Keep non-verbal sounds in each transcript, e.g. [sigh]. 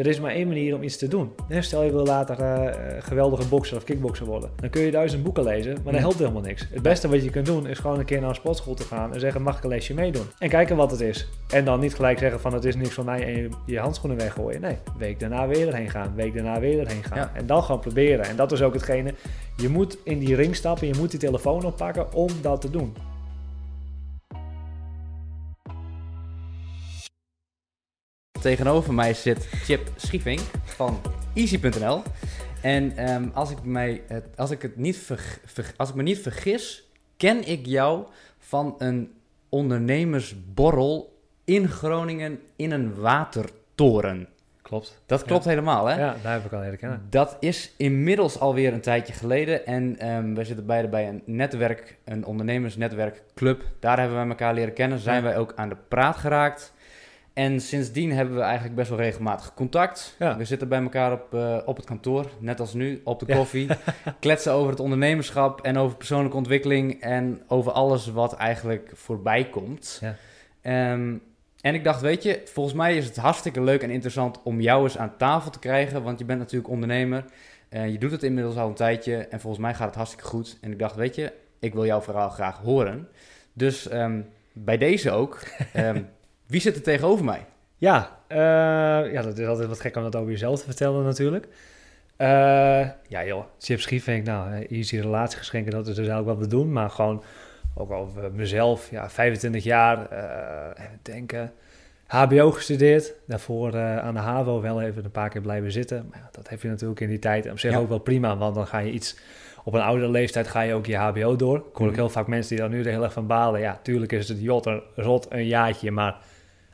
Er is maar één manier om iets te doen. Stel je wil later uh, geweldige bokser of kickbokser worden. Dan kun je duizend boeken lezen, maar dat helpt helemaal niks. Het beste wat je kunt doen is gewoon een keer naar een sportschool te gaan en zeggen mag ik een lesje meedoen. En kijken wat het is. En dan niet gelijk zeggen van het is niks voor mij en je, je handschoenen weggooien. Nee, week daarna weer erheen gaan, week daarna weer erheen gaan. En dan gewoon proberen. En dat is ook hetgene, je moet in die ring stappen, je moet die telefoon oppakken om dat te doen. Tegenover mij zit Chip Schiefink van Easy.nl. En ehm, als, ik mij, als, ik het niet ver, als ik me niet vergis, ken ik jou van een ondernemersborrel in Groningen in een watertoren. Klopt. Dat klopt helemaal, hè? Ja, daar heb ik al leren kennen. Dat is inmiddels alweer een tijdje geleden. En um, wij zitten beide bij een netwerk, een ondernemersnetwerkclub. Daar hebben wij elkaar leren kennen. Zijn wij ook aan de praat geraakt. En sindsdien hebben we eigenlijk best wel regelmatig contact. We zitten bij elkaar op, uh, op het kantoor, net als nu, op de koffie. [laughs] Kletsen over het ondernemerschap en over persoonlijke ontwikkeling en over alles wat eigenlijk voorbij komt. Ja. Ehm, en ik dacht, weet je, volgens mij is het hartstikke leuk en interessant om jou eens aan tafel te krijgen. Want je bent natuurlijk ondernemer. Uh, je doet het inmiddels al een tijdje en volgens mij gaat het hartstikke goed. En ik dacht, weet je, ik wil jouw verhaal graag horen. Dus um, bij deze ook. Um, [laughs] Wie zit er tegenover mij? Ja, uh, ja, dat is altijd wat gek om dat over jezelf te vertellen natuurlijk. Uh, ja joh, Chip Schiefink, nou, easy relatiegeschenken, dat is dus eigenlijk wat we doen. Maar gewoon ook over mezelf, ja, 25 jaar, uh, denken, HBO gestudeerd. Daarvoor aan de HAVO wel even een paar keer blijven zitten. Maar ja, dat heb je natuurlijk in die tijd op zich ook wel prima, want dan ga je iets... Op een oudere leeftijd ga je ook je HBO door. Ik hoor ook mhm. heel vaak mensen die daar nu er heel erg van balen. Ja, tuurlijk is het jot, rot een jaartje, maar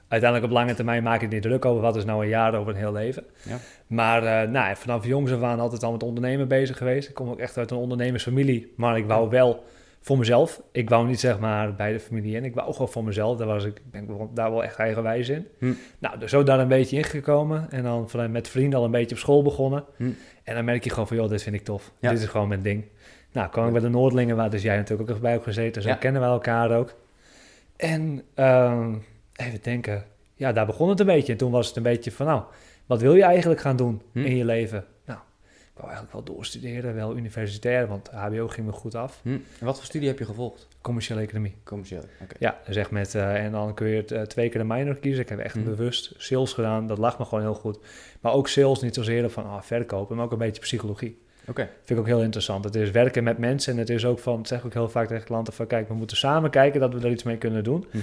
uiteindelijk op lange termijn maak ik het niet druk over wat is nou een jaar over een heel leven. Ja. Maar uh, nou, vanaf jongs af aan altijd al met ondernemen bezig geweest. Ik kom ook echt uit een ondernemersfamilie, maar ik wou wel voor mezelf. Ik wou niet zeg maar bij de familie in. Ik wou gewoon voor mezelf. Daar was ik, ben ik daar wel echt eigenwijs in. Hm. Nou, dus zo daar een beetje ingekomen. En dan vanuit met vrienden al een beetje op school begonnen. Hm. En dan merk je gewoon van, joh, dit vind ik tof. Dit is gewoon mijn ding. Nou, kwam ik bij de Noordlingen, waar dus jij natuurlijk ook bij hebt gezeten. Zo kennen we elkaar ook. En... Uh, even denken. Ja, daar begon het een beetje. En toen was het een beetje van, nou, wat wil je eigenlijk gaan doen hm? in je leven? Nou, ik wou eigenlijk wel doorstuderen, wel universitair, want HBO ging me goed af. Hm? En wat voor studie heb je gevolgd? Commerciële economie. Commerciële, oké. Ja, zeg met, uh, en dan kun je het, uh, twee keer de minor kiezen. Ik heb echt hm? bewust sales gedaan, dat lag me gewoon heel goed. Maar ook sales, niet zozeer van ah, verkopen, maar ook een beetje psychologie. Oké. Vind ik ook heel interessant. Het is werken met mensen en het is ook van, zeg ik ook heel vaak tegen klanten van, kijk, we moeten samen kijken dat we er iets mee kunnen doen. Mm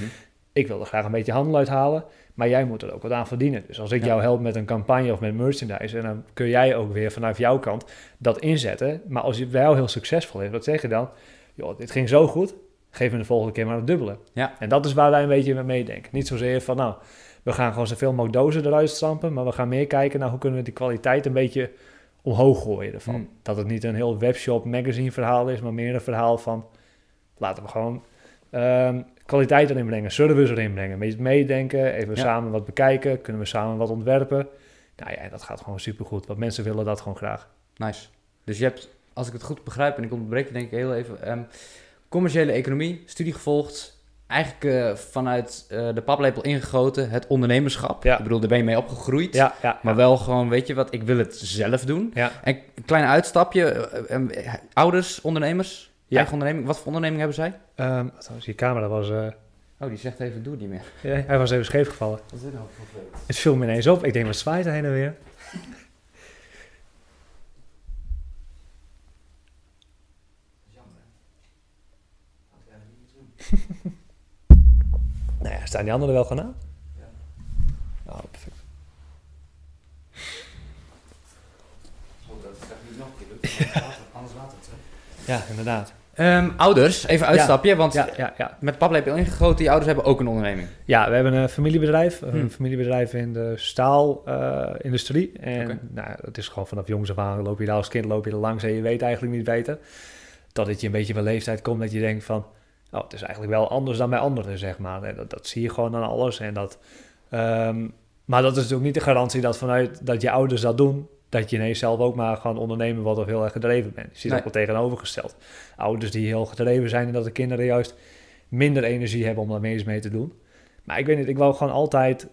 ik wil er graag een beetje handel uithalen, maar jij moet er ook wat aan verdienen. Dus als ik jou help met een campagne of met merchandise, en dan kun jij ook weer vanuit jouw kant dat inzetten. Maar als je wel heel succesvol is, wat zeg je dan? Joh, dit ging zo goed, geef me de volgende keer maar het dubbele. Ja. En dat is waar wij een beetje mee meedenken. Niet zozeer van, nou, we gaan gewoon zoveel mogelijk dozen eruit stampen, maar we gaan meer kijken naar hoe kunnen we die kwaliteit een beetje omhoog gooien ervan. Hmm. Dat het niet een heel webshop magazine verhaal is, maar meer een verhaal van, laten we gewoon Ehm, kwaliteit erin brengen, service erin brengen. Met meedenken, even samen wat bekijken, kunnen we samen wat ontwerpen. Nou ja, dat gaat gewoon supergoed, want mensen willen dat gewoon graag. Nice. Dus je hebt, als ik het goed begrijp, en ik onderbreek je denk ik heel even, um, commerciële economie, studie gevolgd, eigenlijk uh, vanuit uh, de paplepel ingegoten, het ondernemerschap. Ja. Ik bedoel, daar ben je mee opgegroeid. Ja, ja, maar wel gewoon, weet je wat, ik wil het zelf doen. Ja. En een klein uitstapje, uh, ouders, ondernemers. Eigen onderneming. Wat voor onderneming hebben zij? Um, die camera was... Uh... Oh, die zegt even doe niet meer. [laughs] Ja, hij was even scheef gevallen. Wat is dit nou voor Het viel me ineens op. Ik denk, wat zwaait hij heen en weer? Jammer. [laughs] nou ja, staan die anderen wel gewoon aan? Ja. Oh, perfect. Zo, dat is niet nog een keer Ja. [laughs] Anders later het, Ja, inderdaad. Um, ouders, even uitstapje, want ja, ja, ja. met paplepel ingegoten, die ouders hebben ook een onderneming. Ja, we hebben een familiebedrijf, een hmm. familiebedrijf in de staalindustrie. Uh, en nou, het is gewoon vanaf jongs af aan, loop je daar als kind loop je er langs en je weet eigenlijk niet beter. Dat het je een beetje van leeftijd komt dat je denkt van, oh, het is eigenlijk wel anders dan bij anderen, zeg maar. Dat, dat zie je gewoon aan alles en dat... Um, maar dat is natuurlijk niet de garantie dat vanuit dat je ouders dat doen, dat je ineens zelf ook maar gaan ondernemen wat of heel erg gedreven bent. Je ziet nee. ook wel tegenovergesteld. Ouders die heel gedreven zijn en dat de kinderen juist minder energie hebben om daar mee eens mee te doen. Maar ik weet niet, ik wou gewoon altijd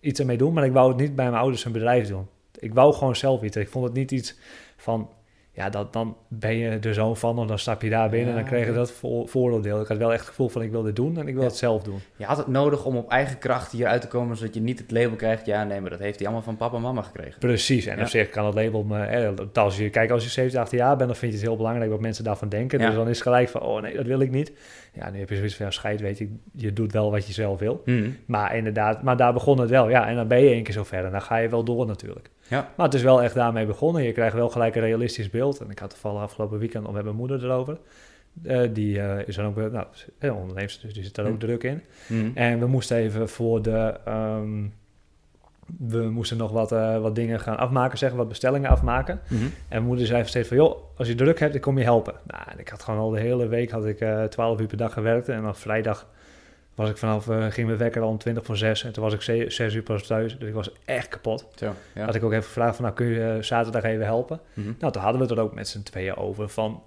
iets ermee doen, maar ik wou het niet bij mijn ouders een bedrijf doen. Ik wou gewoon zelf iets. Ik vond het niet iets van, ja, dat, dan ben je er zo van en dan stap je daar binnen Ja, en dan kreeg je dat voor, vooroordeel. Ik had wel echt het gevoel van, ik wil dit doen en ik wil Ja. het zelf doen. Je had het nodig om op eigen kracht hieruit te komen, zodat je niet het label krijgt. Ja, nee, maar dat heeft hij allemaal van papa en mama gekregen. Precies, en Ja. op zich kan het label me... eh, Als je, kijk, als je 17, 18 jaar bent, dan vind je het heel belangrijk wat mensen daarvan denken. Dus dan is het gelijk van, oh nee, dat wil ik niet. Ja, nu heb je zoiets van, scheid, weet je, je doet wel wat je zelf wil. Mhm. Maar inderdaad, maar daar begon het wel. Ja, en dan ben je één keer zo ver en dan ga je wel door natuurlijk. Ja. Maar het is wel echt daarmee begonnen. Je krijgt wel gelijk een realistisch beeld. En ik had toevallig afgelopen weekend nog met mijn moeder erover. Eh, die eh, is dan ook, nou, heel onderneemster, dus die zit daar ook Hm. druk in. Mhm. En we moesten even voor de. ehm, we moesten nog wat, eh, wat dingen gaan afmaken, zeggen, wat bestellingen afmaken. Mhm. En mijn moeder zei steeds van, joh, als je druk hebt, dan kom je helpen. Nou, en ik had gewoon al de hele week, had ik eh 12 uur per dag gewerkt. En dan vrijdag was ik vanaf, eh, ging mijn wekker al om 20 voor 6. En toen was ik 6 uur pas thuis, dus ik was echt kapot. Zo, ja. Had ik ook even gevraagd van, nou, kun je eh, zaterdag even helpen? Mhm. Nou, toen hadden we het er ook met z'n tweeën over van...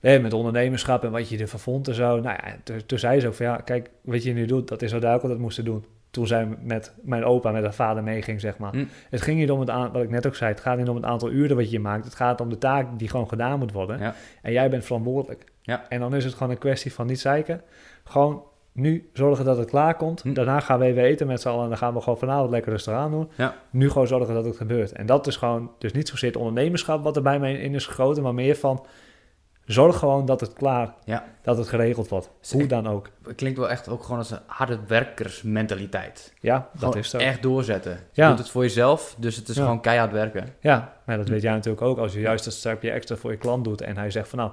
met ondernemerschap en wat je ervan vond en zo. Nou ja, toen, toen zei ze ook van, ja, kijk, wat je nu doet, dat is wat ik altijd moesten doen. Toen zij met mijn opa, met haar vader meeging, zeg maar. Hm. Het ging niet om het aantal, wat ik net ook zei, het gaat niet om het aantal uren wat je maakt. Het gaat om de taak die gewoon gedaan moet worden. Ja. En jij bent verantwoordelijk. Ja. En dan is het gewoon een kwestie van niet zeiken. Gewoon nu zorgen dat het klaar komt. Hm. Daarna gaan we even eten met z'n allen en dan gaan we gewoon vanavond lekker rustig aan doen. Ja. Nu gewoon zorgen dat het gebeurt. En dat is gewoon, dus niet zozeer het ondernemerschap wat er bij mij in is gegoten, maar meer van zorg gewoon dat het klaar, Ja. dat het geregeld wordt. Is Hoe echt- dan ook. Het klinkt wel echt ook gewoon als een harde werkersmentaliteit. Ja, dat is zo. echt doorzetten. Je Ja. doet het voor jezelf, dus het is Ja. gewoon keihard werken. Ja, maar dat weet jij natuurlijk ook. Als je juist dat stapje extra voor je klant doet en hij zegt van nou,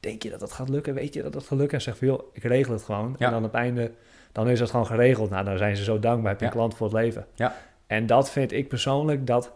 denk je dat dat gaat lukken? Weet je dat dat gaat lukken? En zegt van joh, ik regel het gewoon. Ja. En dan op het einde, dan is het gewoon geregeld. Nou, dan zijn ze zo dankbaar. Heb je Ja. een klant voor het leven. Ja. En dat vind ik persoonlijk, dat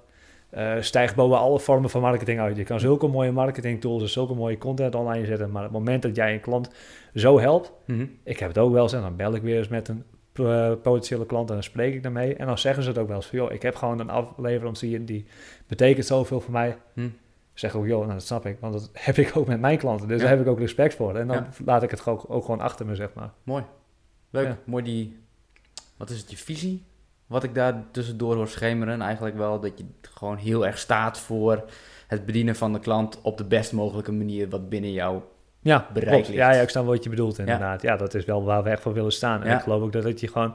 eh, stijgt boven alle vormen van marketing uit. Je kan zulke mooie marketing tools en zulke mooie content online zetten. Maar op het moment dat jij een klant zo helpt, Mhm. ik heb het ook wel eens en dan bel ik weer eens met een eh, potentiële klant en dan spreek ik daarmee. En dan zeggen ze het ook wel eens van, joh, ik heb gewoon een afleverancier die betekent zoveel voor mij. Hm. Ik zeg ook, joh, nou, dat snap ik, want dat [laughs] heb ik ook met mijn klanten. Dus Ja. daar heb ik ook respect voor. En dan Ja. laat ik het gewoon, ook gewoon achter me, zeg maar. Mooi. Leuk. Ja. Mooi die... Wat is het, je visie? Wat ik daar tussendoor hoor schemeren. Eigenlijk wel dat je gewoon heel erg staat voor het bedienen van de klant op de best mogelijke manier wat binnen jou... Ja, Bereik ligt. Ja, ja, ik snap wat je bedoelt inderdaad. Ja. dat is wel waar we echt voor willen staan. En ik geloof ook dat het je gewoon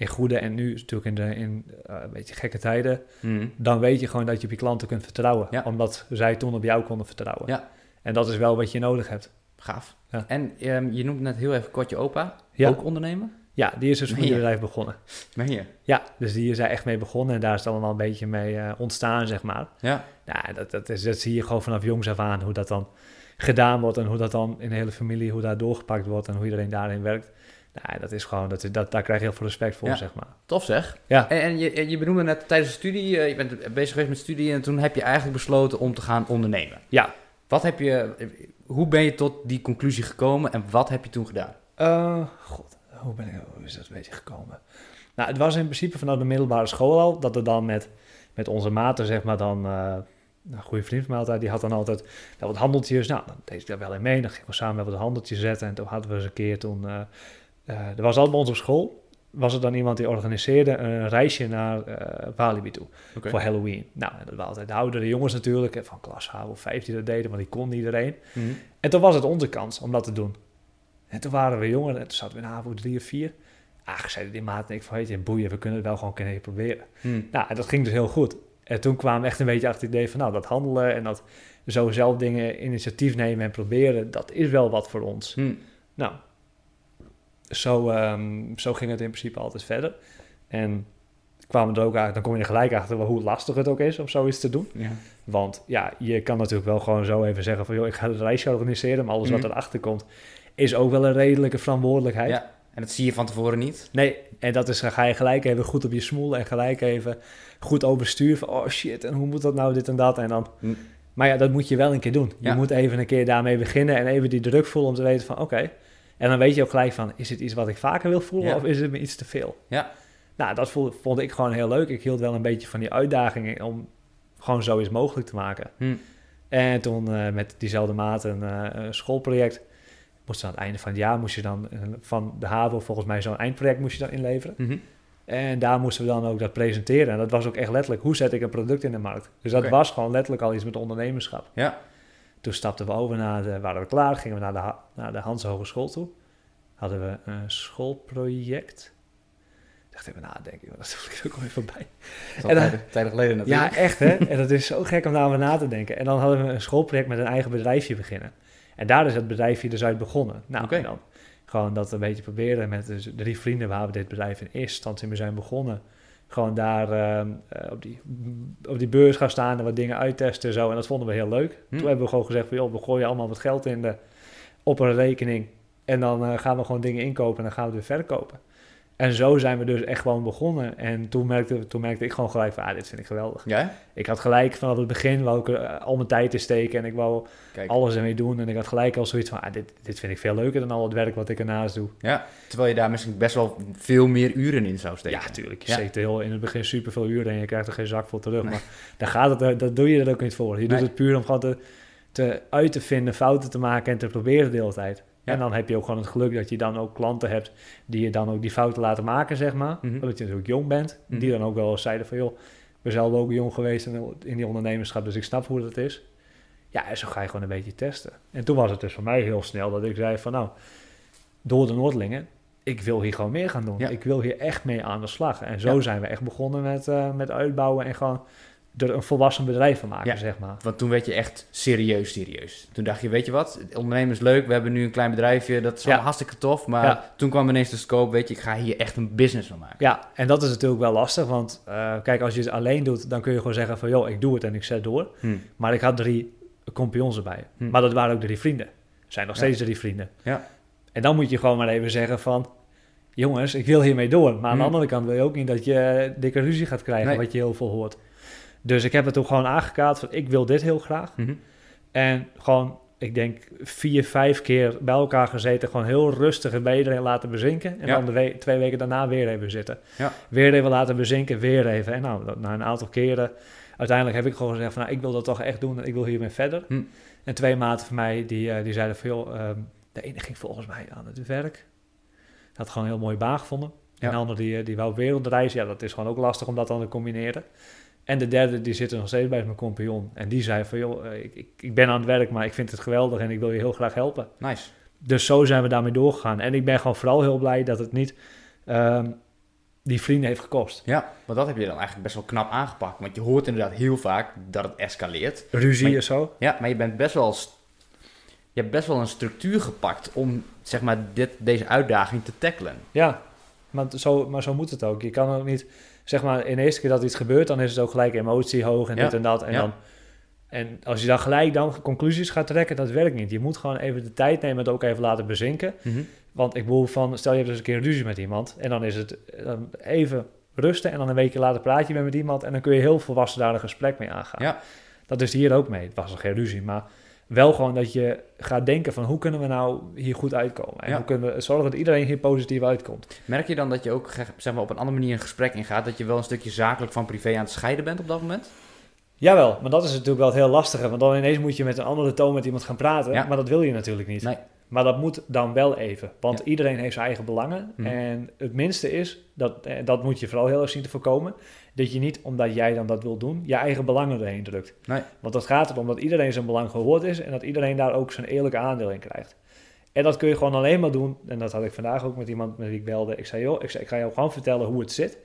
in goede en nu natuurlijk in, de, in eh, een beetje gekke tijden, Mhm. dan weet je gewoon dat je op je klanten kunt vertrouwen. Ja. Omdat zij toen op jou konden vertrouwen. Ja. En dat is wel wat je nodig hebt. Gaaf. Ja. En ehm, je noemt net heel even kort je opa. Ja. Ook ondernemer? Ja, die is dus Meen je? familiebedrijf begonnen. Ben je? Ja, dus die is daar echt mee begonnen en daar is het allemaal een beetje mee eh, ontstaan, zeg maar. Ja. Nou, dat, dat, is, dat zie je gewoon vanaf jongs af aan, hoe dat dan gedaan wordt en hoe dat dan in de hele familie, hoe dat doorgepakt wordt en hoe iedereen daarin werkt. Nou, dat is gewoon, dat, dat, daar krijg je heel veel respect voor, Ja. zeg maar. Tof zeg. Ja. En, en je, je benoemde net tijdens de studie, eh, je bent bezig geweest met studie en toen heb je eigenlijk besloten om te gaan ondernemen. Ja. Wat heb je, hoe ben je tot die conclusie gekomen en wat heb je toen gedaan? Eh, god, hoe, ben ik, hoe is dat een beetje gekomen? Nou, het was in principe vanuit de middelbare school al, dat we dan met, met onze maten, zeg maar, dan... eh, een goede vriend van mij altijd, die had dan altijd wel wat handeltjes. Nou, dan deed ik daar wel in mee. Dan gingen we samen wel wat handeltjes zetten. En toen hadden we eens een keer toen... eh, er was altijd bij ons op school... was er dan iemand die organiseerde een reisje naar eh Walibi toe. Voor Halloween. Nou, dat waren altijd de oudere jongens natuurlijk. Van klas H of 5 die dat deden, want die kon iedereen. Mhm. En toen was het onze kans om dat te doen. En toen waren we jonger en toen zaten we in HAVO 3 of 4. Ach, zeiden die maat en ik van, weet je, boeien, we kunnen het wel gewoon een keer proberen. Mhm. Nou, en dat ging dus heel goed. En toen kwamen we echt een beetje achter het idee van, nou, dat handelen en dat zo zelf dingen initiatief nemen en proberen, dat is wel wat voor ons. Mhm. Nou, zo, ehm, zo ging het in principe altijd verder. En kwamen er ook eigenlijk, dan kom je er gelijk achter hoe lastig het ook is om zoiets te doen. Ja. Want ja, je kan natuurlijk wel gewoon zo even zeggen van, joh, ik ga het reisje organiseren, maar alles Mhm. wat erachter komt, is ook wel een redelijke verantwoordelijkheid. ja, en dat zie je van tevoren niet. Nee, en dat is, dan ga je gelijk even goed op je smoel en gelijk even goed overstuur van, oh shit, en hoe moet dat nou, dit en dat. En dan, Hm. maar ja, dat moet je wel een keer doen. Je moet even een keer daarmee beginnen en even die druk voelen om te weten van, oké. En dan weet je ook gelijk van, is het iets wat ik vaker wil voelen Ja. of is het me iets te veel? Ja. Nou, dat voelde- vond ik gewoon heel leuk. Ik hield wel een beetje van die uitdagingen om gewoon zoiets mogelijk te maken. Hm. En toen eh, met diezelfde maat een een schoolproject. Moest aan het einde van het jaar moest je dan eh, van de HAVO volgens mij zo'n eindproject moest je dan inleveren. Mhm. En daar moesten we dan ook dat presenteren. En dat was ook echt letterlijk, hoe zet ik een product in de markt? Dus dat was gewoon letterlijk al iets met ondernemerschap. Ja. Toen stapten we over naar de, waren we klaar, gingen we naar de, naar de Hans Hogeschool toe. Hadden we een schoolproject. Dacht [laughs] even nadenken, joh, dat is ook alweer voorbij. Dat is al En dan- tijden, geleden natuurlijk. Ja, echt hè. En dat is zo gek om daarover na te denken. En dan hadden we een schoolproject met een eigen bedrijfje beginnen. En daar is het bedrijfje dus uit begonnen. Nou, dan gewoon dat een beetje proberen met dus drie vrienden waar we dit bedrijf in eerste instantie mee zijn begonnen. Gewoon daar ehm, eh, op, die, op die beurs gaan staan en wat dingen uittesten en zo. En dat vonden we heel leuk. Hm. Toen hebben we gewoon gezegd van, joh, we gooien allemaal wat geld in de, op een rekening. En dan eh, gaan we gewoon dingen inkopen en dan gaan we het weer verkopen. En zo zijn we dus echt gewoon begonnen. En toen merkte, toen merkte ik gewoon gelijk van, ah, dit vind ik geweldig. Ja? Ik had gelijk vanaf het begin wou ik er eh, al mijn tijd in steken en ik wou Kijk. alles ermee doen. En ik had gelijk al zoiets van, ah, dit, dit vind ik veel leuker dan al het werk wat ik ernaast doe. Ja, terwijl je daar misschien best wel veel meer uren in zou steken. Ja, natuurlijk. Je Ja. steekt heel in het begin super veel uren en je krijgt er geen zak voor terug. Maar daar gaat het, dat doe je er ook niet voor. Je doet het puur om gewoon te, te uit te vinden, fouten te maken en te proberen de hele tijd. En dan heb je ook gewoon het geluk dat je dan ook klanten hebt die je dan ook die fouten laten maken, zeg maar. Mhm. Omdat je natuurlijk jong bent. Mhm. Die dan ook wel eens zeiden van, joh, ben zelf ook jong geweest in, die ondernemerschap, dus ik snap hoe dat is. Ja, en zo ga je gewoon een beetje testen. En toen was het dus voor mij heel snel dat ik zei van, nou, door de Noordlingen, ik wil hier gewoon meer gaan doen. Ja. Ik wil hier echt mee aan de slag. En zo Ja. zijn we echt begonnen met, eh, met uitbouwen en gewoon er een volwassen bedrijf van maken, Ja. zeg maar. Want toen werd je echt serieus, serieus. Toen dacht je, weet je wat, ondernemen is leuk, we hebben nu een klein bedrijfje, dat is Ja. allemaal hartstikke tof. Maar Ja. toen kwam ineens de scope, weet je, ik ga hier echt een business van maken. Ja, en dat is natuurlijk wel lastig, want eh, kijk, als je het alleen doet, dan kun je gewoon zeggen van, joh, ik doe het en ik zet door. Hm. Maar ik had drie compagnons erbij. Hm. Maar dat waren ook drie vrienden. Zijn nog steeds drie vrienden. Ja. En dan moet je gewoon maar even zeggen van... Jongens, ik wil hiermee door. Maar aan de Hm. andere kant wil je ook niet dat je dikke ruzie gaat krijgen... Nee. wat je heel veel hoort. Dus ik heb het ook gewoon aangekaart van... ik wil dit heel graag. Mhm. En gewoon, ik denk vier, vijf keer bij elkaar gezeten... gewoon heel rustig en bij iedereen laten bezinken. En Ja. dan de we- twee weken daarna weer even zitten. Ja. Weer even laten bezinken, weer even. En nou, na een aantal keren... uiteindelijk heb ik gewoon gezegd van... Nou, ik wil dat toch echt doen en ik wil hiermee verder. Hm. En twee maten van mij, die, eh, die zeiden van... joh, ehm, de ene ging volgens mij aan het werk. Had gewoon een heel mooie baan gevonden. Ja. En de andere die, eh, die wou wereldreizen. Ja, dat is gewoon ook lastig om dat dan te combineren. En de derde, die zit er nog steeds bij mijn compagnon. En die zei van, joh, eh, ik, ik, ik ben aan het werk, maar ik vind het geweldig en ik wil je heel graag helpen. Nice. Dus zo zijn we daarmee doorgegaan. En ik ben gewoon vooral heel blij dat het niet ehm, die vrienden heeft gekost. Ja, maar dat heb je dan eigenlijk best wel knap aangepakt. Want je hoort inderdaad heel vaak dat het escaleert. Ruzie en zo. Ja, maar je bent best wel... Je hebt best wel een structuur gepakt om, zeg maar, dit, deze uitdaging te tackelen. Ja, maar zo, maar zo moet het ook. Je kan ook niet, zeg maar, in de eerste keer dat iets gebeurt, dan is het ook gelijk emotie hoog en Ja, dit en dat. En, ja. dan, en als je dan gelijk dan conclusies gaat trekken, dat werkt niet. Je moet gewoon even de tijd nemen en het ook even laten bezinken. Want ik bedoel van, stel je hebt dus een keer een ruzie met iemand en dan is het eh, dan even rusten en dan een weekje later praat je weer met iemand en dan kun je heel volwassen daar een gesprek mee aangaan. Ja. Dat is hier ook mee. Het was nog geen ruzie, maar wel gewoon dat je gaat denken van hoe kunnen we nou hier goed uitkomen? En Ja. hoe kunnen we zorgen dat iedereen hier positief uitkomt? Merk je dan dat je ook zeg maar, op een andere manier een gesprek ingaat, dat je wel een stukje zakelijk van privé aan het scheiden bent op dat moment? Jawel, maar dat is natuurlijk wel het heel lastige. Want dan ineens moet je met een andere toon met iemand gaan praten. Ja. Maar dat wil je natuurlijk niet. Nee. Maar dat moet dan wel even. Want Ja. iedereen heeft zijn eigen belangen. Mhm. En het minste is, dat, eh, dat moet je vooral heel erg zien te voorkomen... dat je niet, omdat jij dan dat wil doen, je eigen belangen erheen drukt. Nee. Want het gaat erom dat iedereen zijn belang gehoord is... en dat iedereen daar ook zijn eerlijke aandeel in krijgt. En dat kun je gewoon alleen maar doen. En dat had ik vandaag ook met iemand met wie ik belde. Ik zei, joh, ik, zei, ik ga jou gewoon vertellen hoe het zit.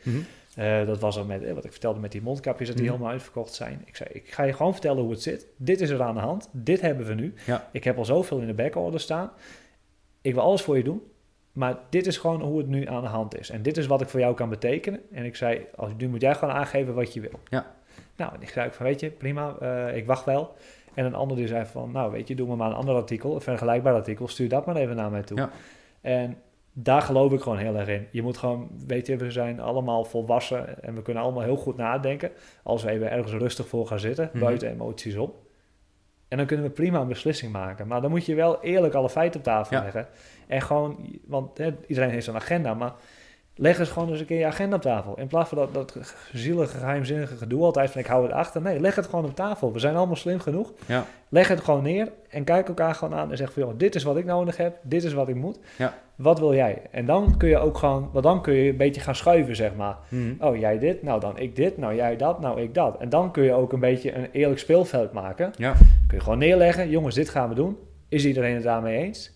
Eh, dat was al met, eh, wat ik vertelde met die mondkapjes, dat die Mhm. helemaal uitverkocht zijn. Ik zei, ik ga je gewoon vertellen hoe het zit. Dit is er aan de hand. Dit hebben we nu. Ja. Ik heb al zoveel in de backorder staan. Ik wil alles voor je doen. Maar dit is gewoon hoe het nu aan de hand is. En dit is wat ik voor jou kan betekenen. En ik zei, als, nu moet jij gewoon aangeven wat je wil. Ja. Nou, en ik zei van, weet je, prima, eh, ik wacht wel. En een ander die zei van, nou weet je, doe me maar een ander artikel, een vergelijkbaar artikel, stuur dat maar even naar mij toe. Ja. En daar geloof ik gewoon heel erg in. Je moet gewoon, weet je, we zijn allemaal volwassen en we kunnen allemaal heel goed nadenken. Als we even ergens rustig voor gaan zitten, Mhm. buiten emoties op. En dan kunnen we prima een beslissing maken. Maar dan moet je wel eerlijk alle feiten op tafel Ja. leggen. En gewoon, want hè, iedereen heeft een agenda, maar Leg eens gewoon eens een keer je agenda op tafel. In plaats van dat, dat zielige, geheimzinnige gedoe altijd van ik hou het achter. Nee, leg het gewoon op tafel. We zijn allemaal slim genoeg. Ja. Leg het gewoon neer en kijk elkaar gewoon aan en zeg van joh, dit is wat ik nodig heb, dit is wat ik moet. Ja. Wat wil jij? En dan kun je ook gewoon, want dan kun je een beetje gaan schuiven, zeg maar. Mhm. Oh, jij dit, nou dan ik dit, nou jij dat, nou ik dat. En dan kun je ook een beetje een eerlijk speelveld maken. Ja. Kun je gewoon neerleggen, jongens, dit gaan we doen. Is iedereen het daarmee eens?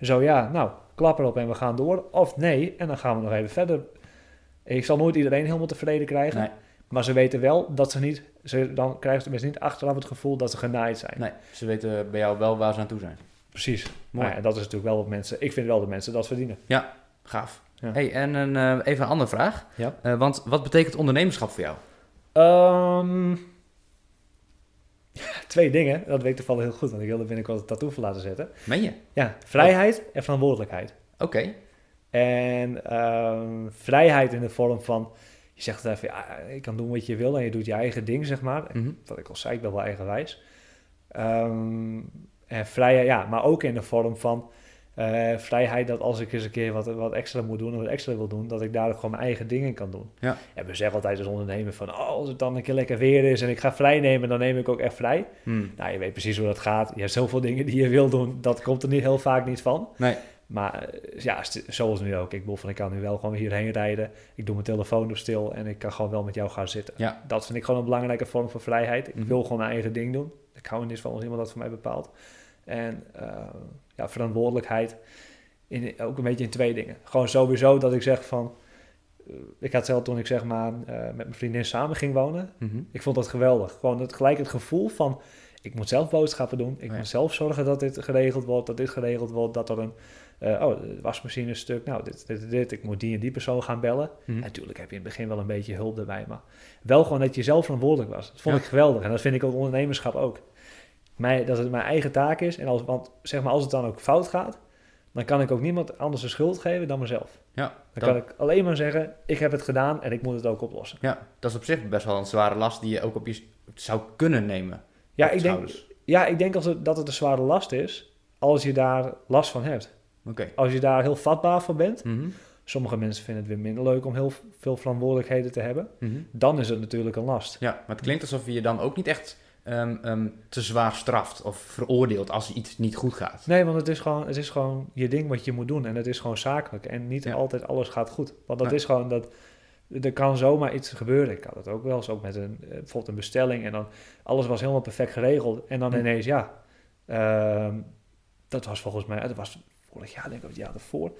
Zo ja, nou, klap erop en we gaan door. Of nee, en dan gaan we nog even verder. Ik zal nooit iedereen helemaal tevreden krijgen. Nee. Maar ze weten wel dat ze niet, ze, dan krijgen ze tenminste niet achteraf het gevoel dat ze genaaid zijn. Nee, ze weten bij jou wel waar ze aan toe zijn. Precies. Mooi. Maar ja, dat is natuurlijk wel wat mensen, ik vind wel dat mensen dat verdienen. Gaaf. Ja. Hey, en een, eh, even een andere vraag. Ja. Eh, want wat betekent ondernemerschap voor jou? Ehm, [laughs] twee dingen, dat weet ik toevallig heel goed, want ik wilde binnenkort een tattoo voor laten zetten. Meen je? Ja, vrijheid en verantwoordelijkheid. Oké. En ehm, vrijheid in de vorm van, je zegt even, ja, ik kan doen wat je wil en je doet je eigen ding, zeg maar. Mhm. Wat ik al zei, ik ben wel eigenwijs. Ehm, en vrijheid, ja, maar ook in de vorm van eh, vrijheid dat als ik eens een keer wat, wat extra moet doen of wat extra wil doen, dat ik daar ook gewoon mijn eigen dingen kan doen. Ja. En we zeggen altijd als ondernemer van, oh, als het dan een keer lekker weer is en ik ga vrij nemen, dan neem ik ook echt vrij. Hmm. Nou, je weet precies hoe dat gaat. Je hebt zoveel dingen die je wil doen, dat komt er niet heel vaak niet van. Nee. Maar eh, ja, zoals nu ook. Ik bedoel van, ik kan nu wel gewoon hierheen rijden. Ik doe mijn telefoon op stil en ik kan gewoon wel met jou gaan zitten. Ja. Dat vind ik gewoon een belangrijke vorm van vrijheid. Ik Mhm. wil gewoon mijn eigen ding doen. Ik hou er niet van als iemand dat voor mij bepaalt. En eh, ja, verantwoordelijkheid. In, ook een beetje in twee dingen. Gewoon sowieso dat ik zeg van... eh, ik had zelf toen ik zeg maar eh, met mijn vriendin samen ging wonen. Mhm. Ik vond dat geweldig. Gewoon het, gelijk het gevoel van... Ik moet zelf boodschappen doen. Ik ja. moet zelf zorgen dat dit geregeld wordt. Dat dit geregeld wordt. Dat er een... oh, de wasmachine is stuk. Nou, dit, dit, dit. Ik moet die en die persoon gaan bellen. Mhm. Natuurlijk heb je in het begin wel een beetje hulp erbij. Maar wel gewoon dat je zelf verantwoordelijk was. Dat vond Ja. ik geweldig. En dat vind ik ook ondernemerschap ook. Mij, dat het mijn eigen taak is. En als, want zeg maar, als het dan ook fout gaat... Dan kan ik ook niemand anders de schuld geven dan mezelf. Ja, Dan kan ik alleen maar zeggen... Ik heb het gedaan en ik moet het ook oplossen. ja, dat is op zich best wel een zware last die je ook op je zou kunnen nemen. Ja, ik denk, ja, ik denk als het, dat het een zware last is... als je daar last van hebt. Oké. Als je daar heel vatbaar voor bent... Mhm. Sommige mensen vinden het weer minder leuk om heel veel verantwoordelijkheden te hebben. Mhm. Dan is het natuurlijk een last. Ja, maar het klinkt alsof je je dan ook niet echt ehm, ehm, te zwaar straft of veroordeelt als iets niet goed gaat. Nee, want het is, gewoon, het is gewoon je ding wat je moet doen. En het is gewoon zakelijk. En niet Ja. altijd alles gaat goed. Want dat Nee. is gewoon dat... Er kan zomaar iets gebeuren. Ik had het ook wel eens, ook met een, eh, bijvoorbeeld een bestelling. En dan alles was helemaal perfect geregeld. En dan Hm. ineens, ja... ehm, dat was volgens mij... Dat was vorig jaar, denk ik, of het jaar ervoor.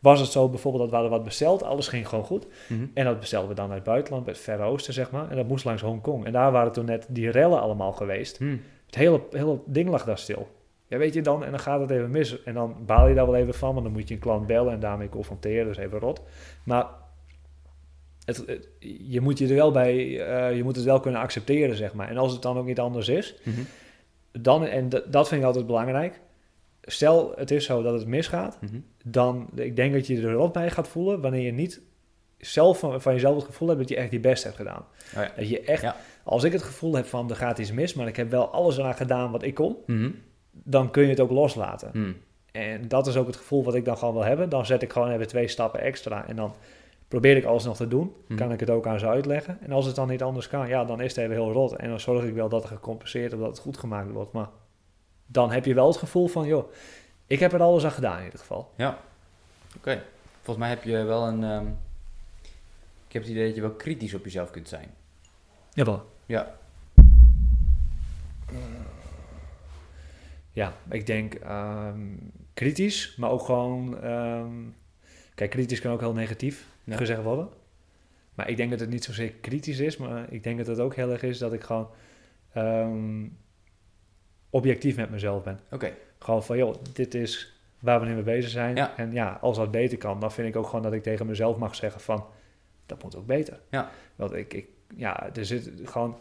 Was het zo bijvoorbeeld dat we hadden wat besteld. Alles ging gewoon goed. Mhm. En dat bestelden we dan uit het buitenland, bij het Verre Oosten, zeg maar. En dat moest langs Hongkong. En daar waren toen net die rellen allemaal geweest. Hm. Het hele, hele ding lag daar stil. Ja, weet je dan, en dan gaat het even mis. En dan baal je daar wel even van, want dan moet je een klant bellen en daarmee confronteren. Dus even rot. Maar het, het- je moet je er wel bij, eh, je moet het wel kunnen accepteren, zeg maar. En als het dan ook niet anders is, Mhm. dan, en dat vind ik altijd belangrijk. Stel, het is zo dat het misgaat, Mhm. dan, ik denk dat je er rot bij gaat voelen wanneer je niet zelf van, van jezelf het gevoel hebt dat je echt je best hebt gedaan. Oh ja. Dat je echt, Ja. als ik het gevoel heb van er gaat iets mis, maar ik heb wel alles aan gedaan wat ik kon, Mhm. dan kun je het ook loslaten. Hm. En dat is ook het gevoel wat ik dan gewoon wil hebben. Dan zet ik gewoon even twee stappen extra en dan probeer ik alles nog te doen. Mhm. Kan ik het ook aan ze uitleggen. En als het dan niet anders kan, ja, dan is het even heel rot. En dan zorg ik wel dat er gecompenseerd wordt, dat het goed gemaakt wordt. Maar dan heb je wel het gevoel van, joh, ik heb er alles aan gedaan in ieder geval. Oké. Volgens mij heb je wel een... ehm, ik heb het idee dat je wel kritisch op jezelf kunt zijn. Jawel. Ja. Ja, ik denk ehm, kritisch, maar ook gewoon... ehm, kijk, kritisch kan ook heel negatief Ja. gezegd worden. Maar ik denk dat het niet zozeer kritisch is, maar ik denk dat het ook heel erg is dat ik gewoon objectief met mezelf ben. Oké. Gewoon van, joh, dit is waar we nu mee bezig zijn. Ja. En ja, als dat beter kan, dan vind ik ook gewoon dat ik tegen mezelf mag zeggen van, dat moet ook beter. Ja. Want ik, ik ja, er zit gewoon,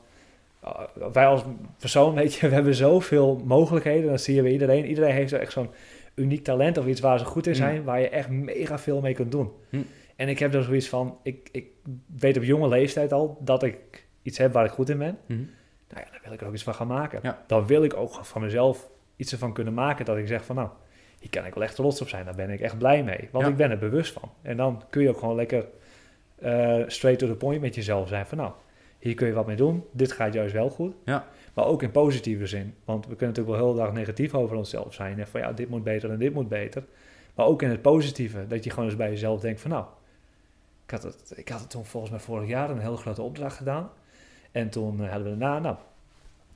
uh, wij als persoon, weet je, [laughs] we hebben zoveel mogelijkheden. Dat zie je bij iedereen. Iedereen heeft echt zo'n uniek talent of iets waar ze goed in Mm. zijn, waar je echt mega veel mee kunt doen. Hm. En ik heb er zoiets van, ik, ik weet op jonge leeftijd al dat ik iets heb waar ik goed in ben. Mhm. Nou ja, dan wil ik er ook iets van gaan maken. Ja. Dan wil ik ook van mezelf iets ervan kunnen maken dat ik zeg van nou, hier kan ik wel echt trots op zijn. Daar ben ik echt blij mee. Want Ja. ik ben er bewust van. En dan kun je ook gewoon lekker eh, straight to the point met jezelf zijn. Van nou, hier kun je wat mee doen. Dit gaat juist wel goed. Ja. Maar ook in positieve zin. Want we kunnen natuurlijk wel heel dag negatief over onszelf zijn. En van ja, dit moet beter en dit moet beter. Maar ook in het positieve. Dat je gewoon eens bij jezelf denkt van nou... Ik had, het, ik had het toen volgens mij vorig jaar een hele grote opdracht gedaan. En toen eh, hadden we daarna, nou,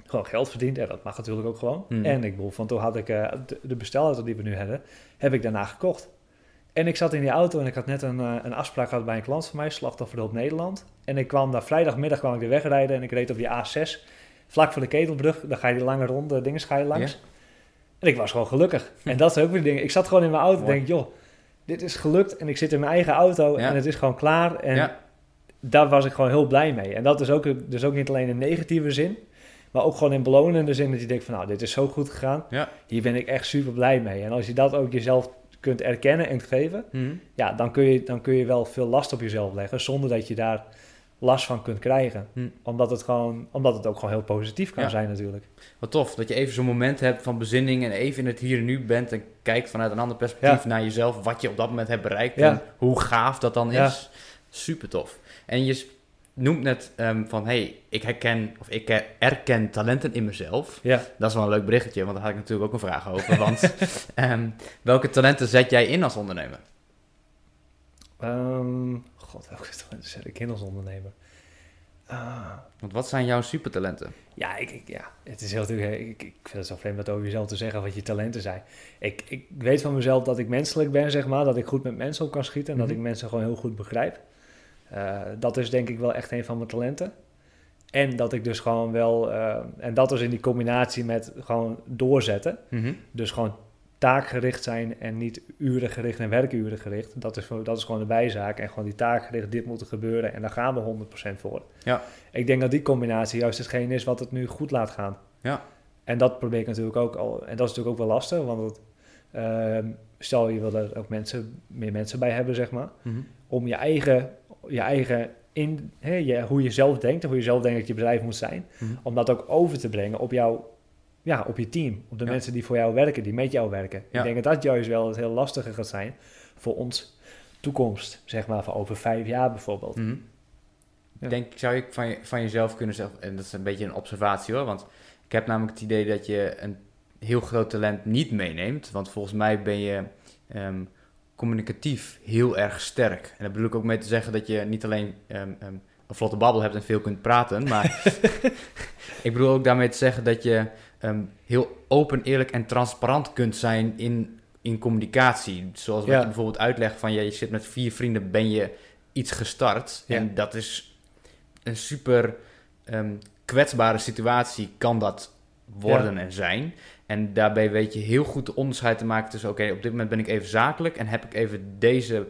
gewoon geld verdiend. En dat mag natuurlijk ook gewoon. Mhm. En ik bedoel, van toen had ik eh, de, de bestelauto die we nu hebben, heb ik daarna gekocht. En ik zat in die auto en ik had net een, eh, een afspraak gehad bij een klant van mij, Slachtofferhulp Nederland. En ik kwam daar vrijdagmiddag kwam ik weer wegrijden en ik reed op die A6, vlak voor de Ketelbrug. Dan ga je die lange ronde dingen ga je langs. En ik was gewoon gelukkig. En dat is ook weer dingen. Ik zat gewoon in mijn auto en denk, joh, dit is gelukt. En ik zit in mijn eigen auto Ja. en het is gewoon klaar. En Ja. Daar was ik gewoon heel blij mee. En dat is ook, dus ook niet alleen in negatieve zin, maar ook gewoon in belonende zin dat je denkt van, nou, dit is zo goed gegaan. Ja. Hier ben ik echt super blij mee. En als je dat ook jezelf kunt erkennen en geven, Mhm. ja, dan kun je, dan kun je wel veel last op jezelf leggen, zonder dat je daar last van kunt krijgen. Hm. Omdat, het gewoon, omdat het ook gewoon heel positief kan Ja. zijn natuurlijk. Wat tof, dat je even zo'n moment hebt van bezinning en even in het hier en nu bent en kijkt vanuit een ander perspectief naar jezelf, wat je op dat moment hebt bereikt en hoe gaaf dat dan Ja. is. Super tof. En je noemt net ehm, van, hey, ik herken of ik her- erken talenten in mezelf. Ja. Dat is wel een leuk berichtje, want daar had ik natuurlijk ook een vraag over. Want [laughs] ehm, welke talenten zet jij in als ondernemer? Ehm, God, welke talenten zet ik in als ondernemer? Ah, Want wat zijn jouw supertalenten? Ja, ik, ik- ja, het is heel natuurlijk. Ik, ik vind het zo vreemd dat over jezelf te zeggen wat je talenten zijn. Ik, ik weet van mezelf dat ik menselijk ben, zeg maar. Dat ik goed met mensen op kan schieten en Mhm. dat ik mensen gewoon heel goed begrijp. Eh, dat is denk ik wel echt een van mijn talenten. En dat ik dus gewoon wel, eh, en dat is in die combinatie met gewoon doorzetten. Mhm. Dus gewoon taakgericht zijn en niet urengericht en werkuren gericht. Dat is, dat is gewoon de bijzaak. En gewoon die taakgericht, dit moet er gebeuren. En daar gaan we 100% voor. Ja. Ik denk dat die combinatie juist hetgeen is wat het nu goed laat gaan. Ja. En dat probeer ik natuurlijk ook al. En dat is natuurlijk ook wel lastig. Want ehm, stel je wil er ook mensen, meer mensen bij hebben, zeg maar. Mhm. Om je eigen, je eigen in, hè, je, hoe je zelf denkt en hoe je zelf denkt dat je bedrijf moet zijn Mhm. om dat ook over te brengen op jouw, ja, op je team. Op de Ja. mensen die voor jou werken, die met jou werken. Ja. Ik denk dat dat juist wel het heel lastige gaat zijn voor ons toekomst, zeg maar, van over vijf jaar bijvoorbeeld. Ja. Denk, zou je van, je van jezelf kunnen zeggen, en dat is een beetje een observatie hoor, want ik heb namelijk het idee dat je een heel groot talent niet meeneemt, want volgens mij ben je ehm, communicatief heel erg sterk. En daar bedoel ik ook mee te zeggen dat je niet alleen ehm, ehm, een vlotte babbel hebt en veel kunt praten, maar [laughs] ik bedoel ook daarmee te zeggen dat je ehm, heel open, eerlijk en transparant kunt zijn in, in communicatie. Zoals wat Ja. je bijvoorbeeld uitlegt van ja, je zit met vier vrienden, ben je iets gestart. Ja. En dat is een super kwetsbare situatie, kan dat worden en zijn. En daarbij weet je heel goed de onderscheid te maken tussen... oké, op dit moment ben ik even zakelijk... en heb ik even deze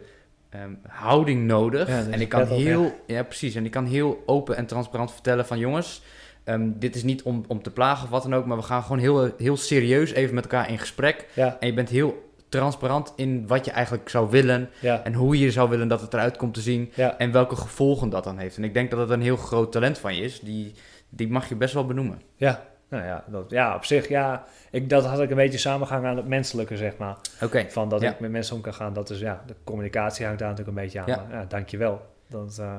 ehm, houding nodig. Ja, en ik kan op, heel... Ja. precies. En ik kan heel open en transparant vertellen van... jongens, ehm, dit is niet om, om te plagen of wat dan ook... maar we gaan gewoon heel, heel serieus even met elkaar in gesprek. Ja, En je bent heel transparant in wat je eigenlijk zou willen... en hoe je zou willen dat het eruit komt te zien... en welke gevolgen dat dan heeft. En ik denk dat het een heel groot talent van je is. Die, die mag je best wel benoemen. ja. Nou ja, dat, ja, op zich, ja. Ik, dat had ik een beetje samengehangen aan het menselijke, zeg maar. Oké. Van dat Ja. ik met mensen om kan gaan. Dat is, ja, de communicatie hangt daar natuurlijk een beetje aan. Ja. Maar, ja, dankjewel. Dat, eh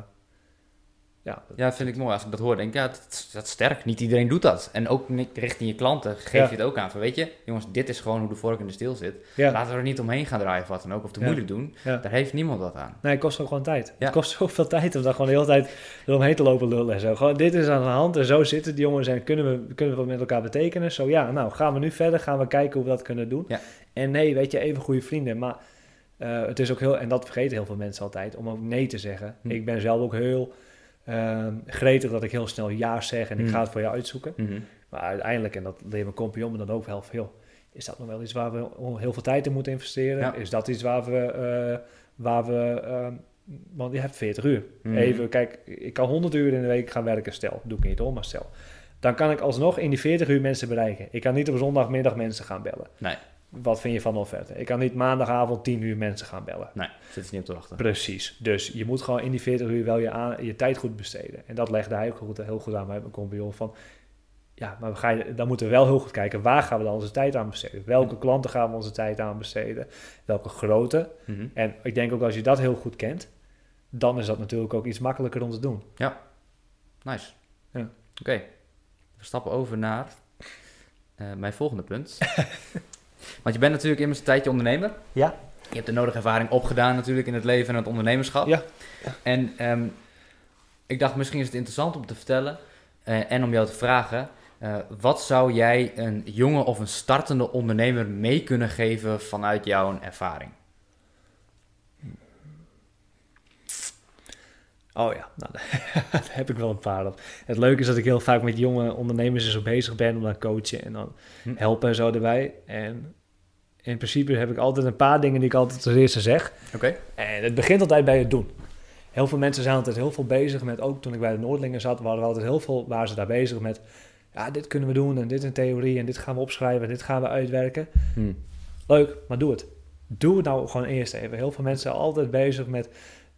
ja, Ja, dat vind ik mooi. Als ik dat hoor, denk ik, ja, dat, is- dat is sterk. Niet iedereen doet dat. En ook richting je klanten geef Ja. je het ook aan. Van, weet je, jongens, dit is gewoon hoe de vork in de steel zit. ja. Laten we er niet omheen gaan draaien of wat dan ook. Of te Ja. moeilijk doen. Ja. Daar heeft niemand wat aan. Nee, het kost ook gewoon tijd. Ja. Het kost zoveel tijd om daar gewoon de hele tijd eromheen te lopen lullen en zo. Gewoon, dit is aan de hand en zo zitten die jongens en kunnen we, kunnen we wat met elkaar betekenen? Zo ja, nou gaan we nu verder, gaan we kijken hoe we dat kunnen doen. Ja. En nee, weet je, even goede vrienden. Maar eh, het is ook heel, en dat vergeten heel veel mensen altijd, om ook nee te zeggen. Hm. Ik ben zelf ook heel ehm, gretig dat ik heel snel ja zeg en ik Hm. ga het voor jou uitzoeken. Mhm. Maar uiteindelijk, en dat leert mijn compagnon me dan ook wel veel, is dat nog wel iets waar we heel veel tijd in moeten investeren? Ja. Is dat iets waar we, eh, waar we ehm, want je hebt 40 uur. Mhm. Even, kijk, ik kan 100 uur in de week gaan werken, stel. Doe ik niet hoor, maar stel. Dan kan ik alsnog in die 40 uur mensen bereiken. Ik kan niet op zondagmiddag mensen gaan bellen. Nee. Wat vind je van de offerte? Ik kan niet maandagavond 10 uur mensen gaan bellen. Nee, zit er niet op te wachten. Precies. Dus je moet gewoon in die 40 uur wel je, aan, je tijd goed besteden. En dat legde hij ook goed, heel goed aan bij mijn compagnon. Van, Ja, maar we gaan, dan moeten we wel heel goed kijken, waar gaan we dan onze tijd aan besteden? Welke klanten gaan we onze tijd aan besteden? Welke grootte? Mhm. En ik denk ook als je dat heel goed kent, dan is dat natuurlijk ook iets makkelijker om te doen. Nice. Ja. Oké, we stappen over naar eh, mijn volgende punt. [laughs] Want je bent natuurlijk immers een tijdje ondernemer. Ja. Je hebt de nodige ervaring opgedaan natuurlijk in het leven en het ondernemerschap. Ja. En ehm, ik dacht misschien is het interessant om te vertellen eh, en om jou te vragen... eh, wat zou jij een jonge of een startende ondernemer mee kunnen geven vanuit jouw ervaring? Oh ja, nou, [laughs] daar heb ik wel een paar. op. Het leuke is dat ik heel vaak met jonge ondernemers er zo bezig ben om dan coachen en dan Hm. helpen en zo erbij. En in principe heb ik altijd een paar dingen die ik altijd als eerste zeg. Oké. En het begint altijd bij het doen. Heel veel mensen zijn altijd heel veel bezig met, ook toen ik bij de Noordlingen zat, waren we altijd heel veel, waren ze daar bezig met, ja, dit kunnen we doen en dit in theorie en dit gaan we opschrijven en dit gaan we uitwerken. Hm. Leuk, maar doe het. Doe het nou gewoon eerst even. Heel veel mensen zijn altijd bezig met,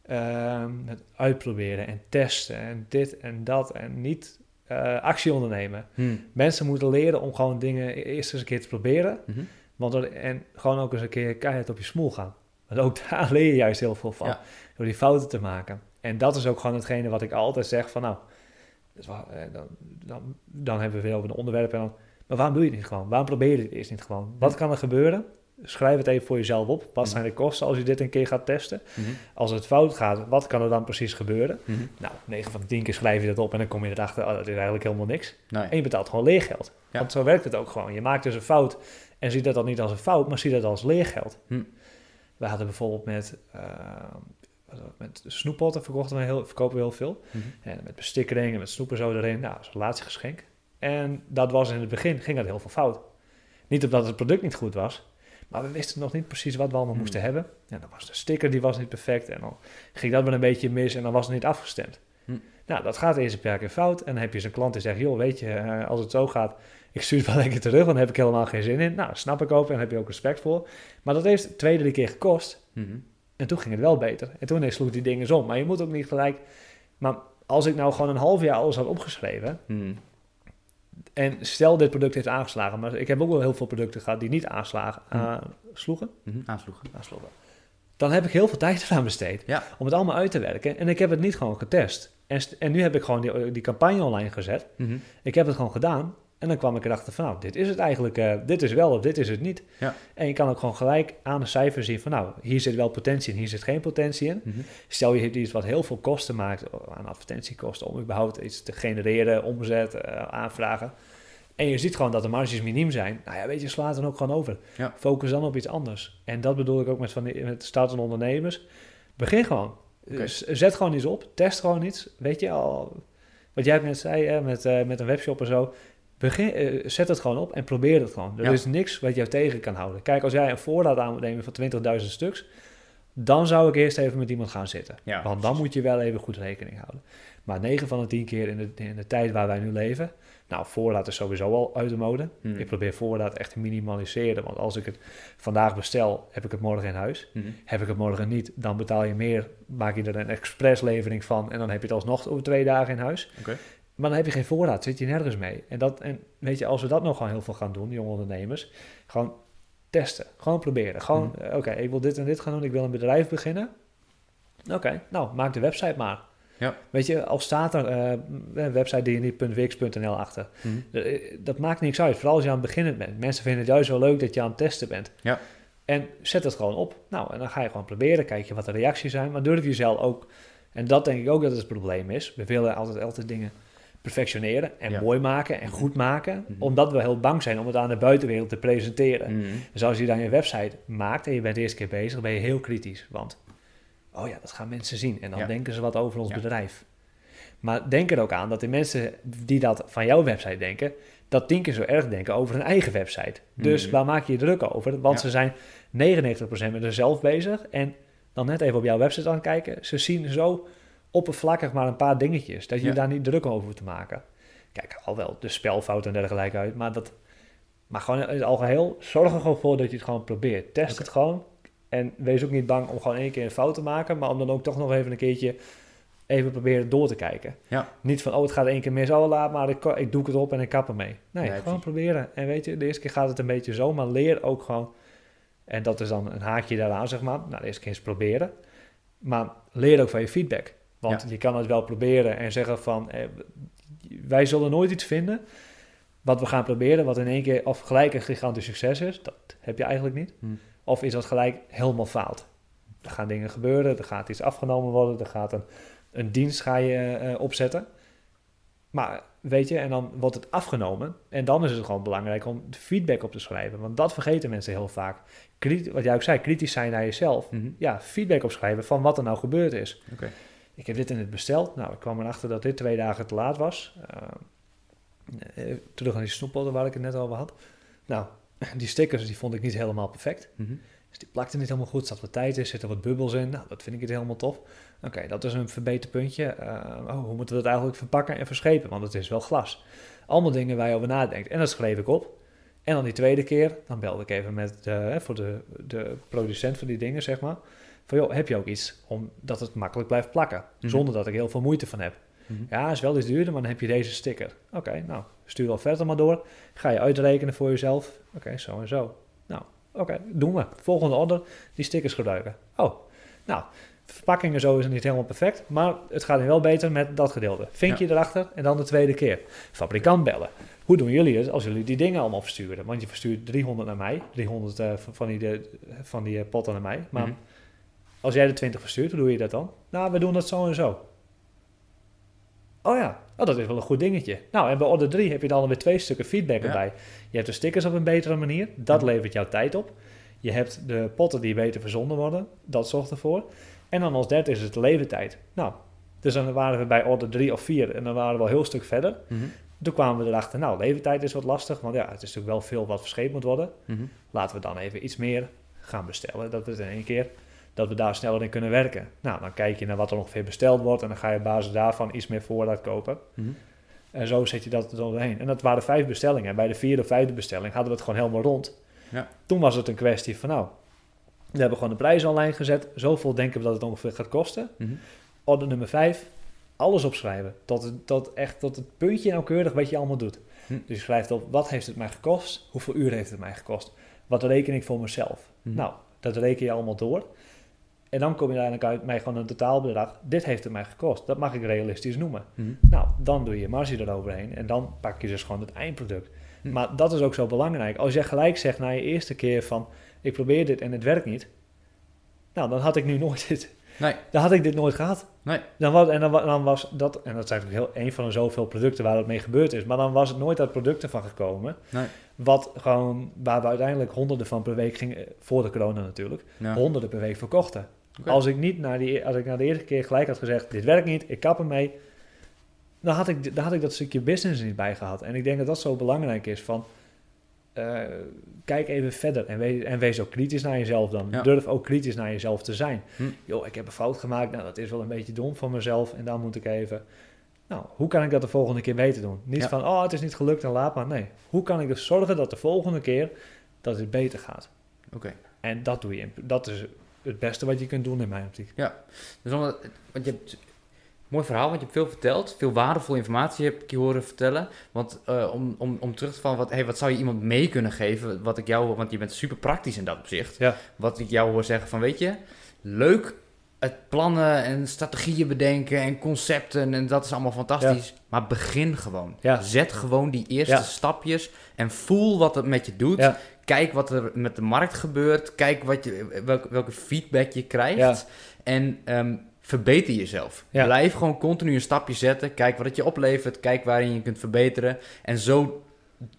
ehm, met uitproberen en testen en dit en dat en niet eh, actie ondernemen. Hm. Mensen moeten leren om gewoon dingen eerst eens een keer te proberen. Mhm. Want er- en gewoon ook eens een keer keihard op je smoel gaan. Want ook [laughs] daar leer je juist heel veel van. Ja. Door die fouten te maken. En dat is ook gewoon hetgene wat ik altijd zeg van nou, dus eh, dan, dan, dan hebben we weer over een onderwerp. En dan, maar waarom doe je het niet gewoon? Waarom probeer je het eerst niet gewoon? Wat kan er gebeuren? Schrijf het even voor jezelf op. Wat Mhm. zijn de kosten als je dit een keer gaat testen? Mhm. Als het fout gaat, wat kan er dan precies gebeuren? Mhm. Nou, 9 van de 10 keer schrijf je dat op en dan kom je erachter, oh, dat is eigenlijk helemaal niks. Nee. En je betaalt gewoon leergeld. Ja. Want zo werkt het ook gewoon. Je maakt dus een fout en ziet dat dan niet als een fout, maar ziet dat als leergeld. Hm. We hadden bijvoorbeeld met, het, met snoeppotten verkochten we heel, verkopen we heel veel. En met bestikkering en met snoepen zo erin. Nou, dat is een relatiegeschenk. En dat was in het begin, ging dat heel veel fout. Niet omdat het product niet goed was, maar we wisten nog niet precies wat we allemaal Hmm. moesten hebben. En dan was de sticker, die was niet perfect. En dan ging dat wel een beetje mis en dan was het niet afgestemd. Hmm. Nou, dat gaat eerst een paar keer fout. En dan heb je zo'n klant die zegt, joh, weet je, eh, als het zo gaat, ik stuur het wel [laughs] lekker terug, want daar heb ik helemaal geen zin in. Nou, snap ik ook en daar heb je ook respect voor. Maar dat heeft twee, drie keer gekost. Mhm. En toen ging het wel beter. En toen sloeg die dingen om. Maar je moet ook niet gelijk... Maar als ik nou gewoon een half jaar alles had opgeschreven... en stel dit product heeft aangeslagen... maar ik heb ook wel heel veel producten gehad die niet aanslagen, Hmm. aansloegen, Mhm. Aansloegen. aansloegen... dan heb ik heel veel tijd [laughs] eraan besteed... Ja. om het allemaal uit te werken. En ik heb het niet gewoon getest. En, en nu heb ik gewoon die, die campagne online gezet. Mhm. Ik heb het gewoon gedaan. En dan kwam ik erachter van, nou, dit is het eigenlijk. eh, dit is wel of dit is het niet. Ja. En je kan ook gewoon gelijk aan de cijfers zien van, nou, hier zit wel potentie in, hier zit geen potentie in. Mhm. Stel je hebt iets wat heel veel kosten maakt aan advertentiekosten om überhaupt iets te genereren, omzet, eh, aanvragen. En je ziet gewoon dat de marges miniem zijn. Nou ja, weet je, slaat dan ook gewoon over. Ja. Focus dan op iets anders. En dat bedoel ik ook met, van die, met startende ondernemers. Begin gewoon. Zet gewoon iets op. Test gewoon iets. Weet je al, wat jij net zei hè, met, eh, met een webshop en zo. Begin, eh, zet het gewoon op en probeer het gewoon. Er Ja. is niks wat jou tegen kan houden. Kijk, als jij een voorraad aan moet nemen van 20.000 stuks, dan zou ik eerst even met iemand gaan zitten. Ja, Want dan moet je wel even goed rekening houden. Maar 9 van de 10 keer in de, in de tijd waar wij nu leven, nou, voorraad is sowieso al uit de mode. Mhm. Ik probeer voorraad echt te minimaliseren. Want als ik het vandaag bestel, heb ik het morgen in huis. Mhm. Heb ik het morgen niet, dan betaal je meer, maak je er een expresslevering van en dan heb je het alsnog over twee dagen in huis. Oké. Maar dan heb je geen voorraad, zit je nergens mee. En, dat, en weet je, als we dat nog gewoon heel veel gaan doen, jonge ondernemers, gewoon testen, gewoon proberen. Gewoon, Mhm. eh, oké, ik wil dit en dit gaan doen, ik wil een bedrijf beginnen. Oké, nou, maak de website maar. Ja. Weet je, al staat er eh, een website die je niet.wix.nl achter, Mhm. eh, dat maakt niks uit. Vooral als je aan het beginnen bent. Mensen vinden het juist wel leuk dat je aan het testen bent. Ja. En zet het gewoon op. Nou, en dan ga je gewoon proberen. Kijk je wat de reacties zijn. Maar durf jezelf ook. En dat denk ik ook dat het probleem is. We willen altijd, altijd dingen perfectioneren en Ja. mooi maken en goed maken. Mhm. Omdat we heel bang zijn om het aan de buitenwereld te presenteren. Mhm. Dus als je dan je website maakt en je bent de eerste keer bezig, ben je heel kritisch. Want, oh ja, dat gaan mensen zien. En dan Ja. denken ze wat over ons Ja. bedrijf. Maar denk er ook aan dat de mensen die dat van jouw website denken, dat tien keer zo erg denken over hun eigen website. Dus Mhm. waar maak je je druk over? Want ze zijn 99% met zichzelf bezig. En dan net even op jouw website aan kijken. Ze zien zo oppervlakkig maar een paar dingetjes. Dat je Ja. daar niet druk over hoeft te maken. Kijk, al wel de spelfout en dergelijke uit. Maar, dat, maar gewoon in het algeheel, zorg er gewoon voor dat je het gewoon probeert. Test het gewoon. En wees ook niet bang om gewoon één keer een fout te maken. Maar om dan ook toch nog even een keertje even proberen door te kijken. Ja. Niet van, oh, het gaat één keer mis, oh, laat maar, ik, ik doe het op en ik kap ermee. Nee, Nee, gewoon proberen. En weet je, de eerste keer gaat het een beetje zo, maar leer ook gewoon, en dat is dan een haakje daaraan, zeg maar. Nou, de eerste keer eens proberen. Maar leer ook van je feedback. Want je kan het wel proberen en zeggen van, eh, wij zullen nooit iets vinden wat we gaan proberen, wat in één keer of gelijk een gigantisch succes is. Dat heb je eigenlijk niet. Hm. Of is dat gelijk helemaal faalt. Er gaan dingen gebeuren, er gaat iets afgenomen worden, er gaat een, een dienst ga je eh, opzetten. Maar weet je, en dan wordt het afgenomen. En dan is het gewoon belangrijk om feedback op te schrijven. Want dat vergeten mensen heel vaak. Kriti- wat jij ook zei, kritisch zijn naar jezelf. Mhm. Ja, feedback opschrijven van wat er nou gebeurd is. Oké. Ik heb dit in het besteld. Nou, ik kwam erachter dat dit twee dagen te laat was. Uh, terug aan die snoeppotten waar ik het net over had. Nou, [laughs] die stickers die vond ik niet helemaal perfect. Mhm. Dus die plakte niet helemaal goed. Zat wat tijd in, zitten wat bubbels in. Nou, dat vind ik het helemaal tof. Oké, dat is een verbeterpuntje. Uh, oh, hoe moeten we dat eigenlijk verpakken en verschepen? Want het is wel glas. Allemaal dingen waar je over nadenkt. En dat schreef ik op. En dan die tweede keer, dan belde ik even met de, voor de, de producent van die dingen, zeg maar. Van joh, heb je ook iets omdat het makkelijk blijft plakken? Mhm. Zonder dat ik heel veel moeite van heb. Mhm. Ja, is wel iets duurder, maar dan heb je deze sticker. Oké, nou, stuur wel verder maar door. Ga je uitrekenen voor jezelf. Oké, zo en zo. Nou, oké, doen we. Volgende order, die stickers gebruiken. Oh, nou, de verpakking en zo is niet helemaal perfect, maar het gaat wel beter met dat gedeelte. Vinkje erachter en dan de tweede keer. Fabrikant bellen. Hoe doen jullie het als jullie die dingen allemaal versturen? Want je verstuurt 300 naar mij, 300 uh, van die, de, van die uh, potten naar mij. Maar Mhm. Als jij de 20 verstuurt, hoe doe je dat dan? Nou, we doen dat zo en zo. Oh ja, oh, dat is wel een goed dingetje. Nou, en bij order 3 heb je dan alweer twee stukken feedback Ja. erbij. Je hebt de stickers op een betere manier, dat Ja. levert jouw tijd op. Je hebt de potten die beter verzonden worden, dat zorgt ervoor. En dan als derde is het levertijd. Nou, dus dan waren we bij order 3 of 4 en dan waren we wel een heel stuk verder. Mhm. Toen kwamen we erachter, nou, levertijd is wat lastig, want ja, het is natuurlijk wel veel wat verscheept moet worden. Mhm. Laten we dan even iets meer gaan bestellen, dat we het in één keer, dat we daar sneller in kunnen werken. Nou, dan kijk je naar wat er ongeveer besteld wordt en dan ga je op basis daarvan iets meer voorraad kopen. Mhm. En zo zet je dat er doorheen. En dat waren vijf bestellingen. En bij de vierde of vijfde bestelling hadden we het gewoon helemaal rond. Ja. Toen was het een kwestie van nou, we hebben gewoon de prijs online gezet. Zoveel denken we dat het ongeveer gaat kosten. Mhm. Order nummer vijf, alles opschrijven. Tot, het- tot echt tot het puntje nauwkeurig wat je allemaal doet. Hm. Dus je schrijft op, wat heeft het mij gekost? Hoeveel uur heeft het mij gekost? Wat reken ik voor mezelf? Mhm. Nou, dat reken je allemaal door. En dan kom je uiteindelijk uit mij gewoon een totaalbedrag. Dit heeft het mij gekost. Dat mag ik realistisch noemen. Mhm. Nou, dan doe je marge eroverheen en dan pak je dus gewoon het eindproduct. Hm. Maar dat is ook zo belangrijk. Als je gelijk zegt na je eerste keer van ik probeer dit en het werkt niet. Nou, dan had ik nu nooit dit. Nee. Dan had ik dit nooit gehad. Nee. Dan was, en dan, wa- dan was dat, en dat zijn natuurlijk heel een van de zoveel producten waar het mee gebeurd is. Maar dan was het nooit uit producten van gekomen. Nee. Wat gewoon, waar we uiteindelijk honderden van per week gingen, voor de corona natuurlijk, Ja. honderden per week verkochten. Als ik niet naar die, als ik na de eerste keer gelijk had gezegd, dit werkt niet, ik kap ermee, dan had ik, dan had ik dat stukje business niet bij gehad. En ik denk dat dat zo belangrijk is van, eh, kijk even verder en wees, en wees ook kritisch naar jezelf dan. Ja. Durf ook kritisch naar jezelf te zijn. Hm. Ik heb een fout gemaakt, nou dat is wel een beetje dom van mezelf en dan moet ik even... Nou, hoe kan ik dat de volgende keer beter doen? Niet Ja. van, oh, het is niet gelukt en laat maar. Nee, hoe kan ik dus zorgen dat de volgende keer dat het beter gaat? Oké. En dat doe je. Dat is het beste wat je kunt doen in mijn optiek. Dus omdat, want je hebt, mooi verhaal, want je hebt veel verteld. Veel waardevolle informatie heb ik je horen vertellen. Want eh, om, om, om terug te vallen, wat, hey, wat zou je iemand mee kunnen geven? Wat ik jou, want je bent super praktisch in dat opzicht. Ja. Wat ik jou hoor zeggen van, weet je, leuk het plannen en strategieën bedenken en concepten en dat is allemaal fantastisch. Maar begin gewoon. Ja. Zet gewoon die eerste Ja. stapjes en voel wat het met je doet. Kijk wat er met de markt gebeurt. Kijk wat je, welke, welke feedback je krijgt. Ja. En ehm, verbeter jezelf. Ja. Blijf gewoon continu een stapje zetten. Kijk wat het je oplevert. Kijk waarin je kunt verbeteren. En zo,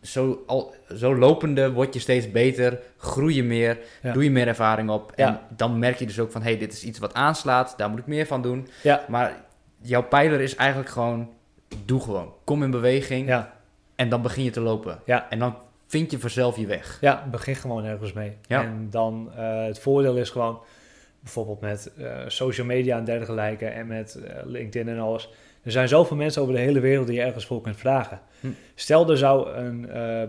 zo, al, zo lopende word je steeds beter. Groei je meer. Ja. Doe je meer ervaring op. En Ja. dan merk je dus ook van... hey, dit is iets wat aanslaat. Daar moet ik meer van doen. Maar jouw pijler is eigenlijk gewoon... Doe gewoon. Kom in beweging. Ja, En dan begin je te lopen. Ja. En dan vind je vanzelf je weg. ja begin gewoon ergens mee. Ja. En dan eh, het voordeel is gewoon, bijvoorbeeld met eh, social media en dergelijke en met eh, LinkedIn en alles. Er zijn zoveel mensen over de hele wereld die je ergens voor kunt vragen. Hm. Stel, er zou een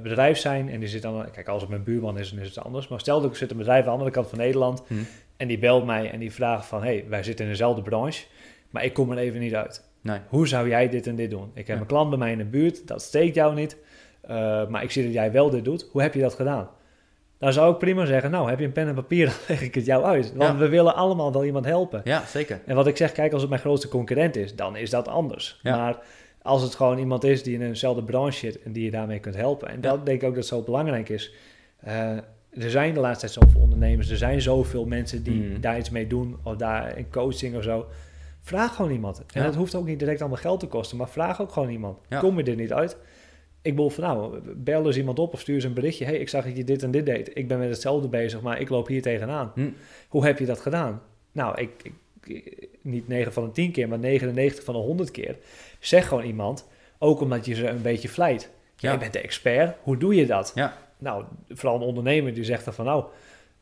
bedrijf zijn en die zit dan... Kijk, als het mijn buurman is, dan is het anders. Maar stel, er zit een bedrijf aan de andere kant van Nederland... Hm. en die belt mij en die vraagt van... hey, wij zitten in dezelfde branche... maar ik kom er even niet uit. Nee. Hoe zou jij dit en dit doen? Ik heb Ja. een klant bij mij in de buurt, dat steekt jou niet, eh, maar ik zie dat jij wel dit doet. Hoe heb je dat gedaan? Dan zou ik prima zeggen, nou, heb je een pen en papier, [laughs] dan leg ik het jou uit. Want Ja. we willen allemaal wel iemand helpen. Ja, zeker. En wat ik zeg, kijk, als het mijn grootste concurrent is, dan is dat anders. Ja. Maar als het gewoon iemand is die in eenzelfde branche zit en die je daarmee kunt helpen. En Ja. dat denk ik ook dat zo belangrijk is. Eh, er zijn de laatste tijd zoveel ondernemers, er zijn zoveel mensen die Mhm. daar iets mee doen, of daar in coaching of zo. Vraag gewoon iemand. En dat hoeft ook niet direct allemaal geld te kosten, maar vraag ook gewoon iemand. Kom je dit niet uit? Ik bedoel van nou, bel eens iemand op of stuur eens een berichtje. hey, ik zag dat je dit en dit deed. Ik ben met hetzelfde bezig, maar ik loop hier tegenaan. Hm. Hoe heb je dat gedaan? Nou, ik, ik, niet 9 van de 10 keer, maar 99 van de 100 keer. Zeg gewoon iemand, ook omdat je ze een beetje vlijt. Ja. Jij bent de expert, hoe doe je dat? Ja. Nou, vooral een ondernemer die zegt dan van nou,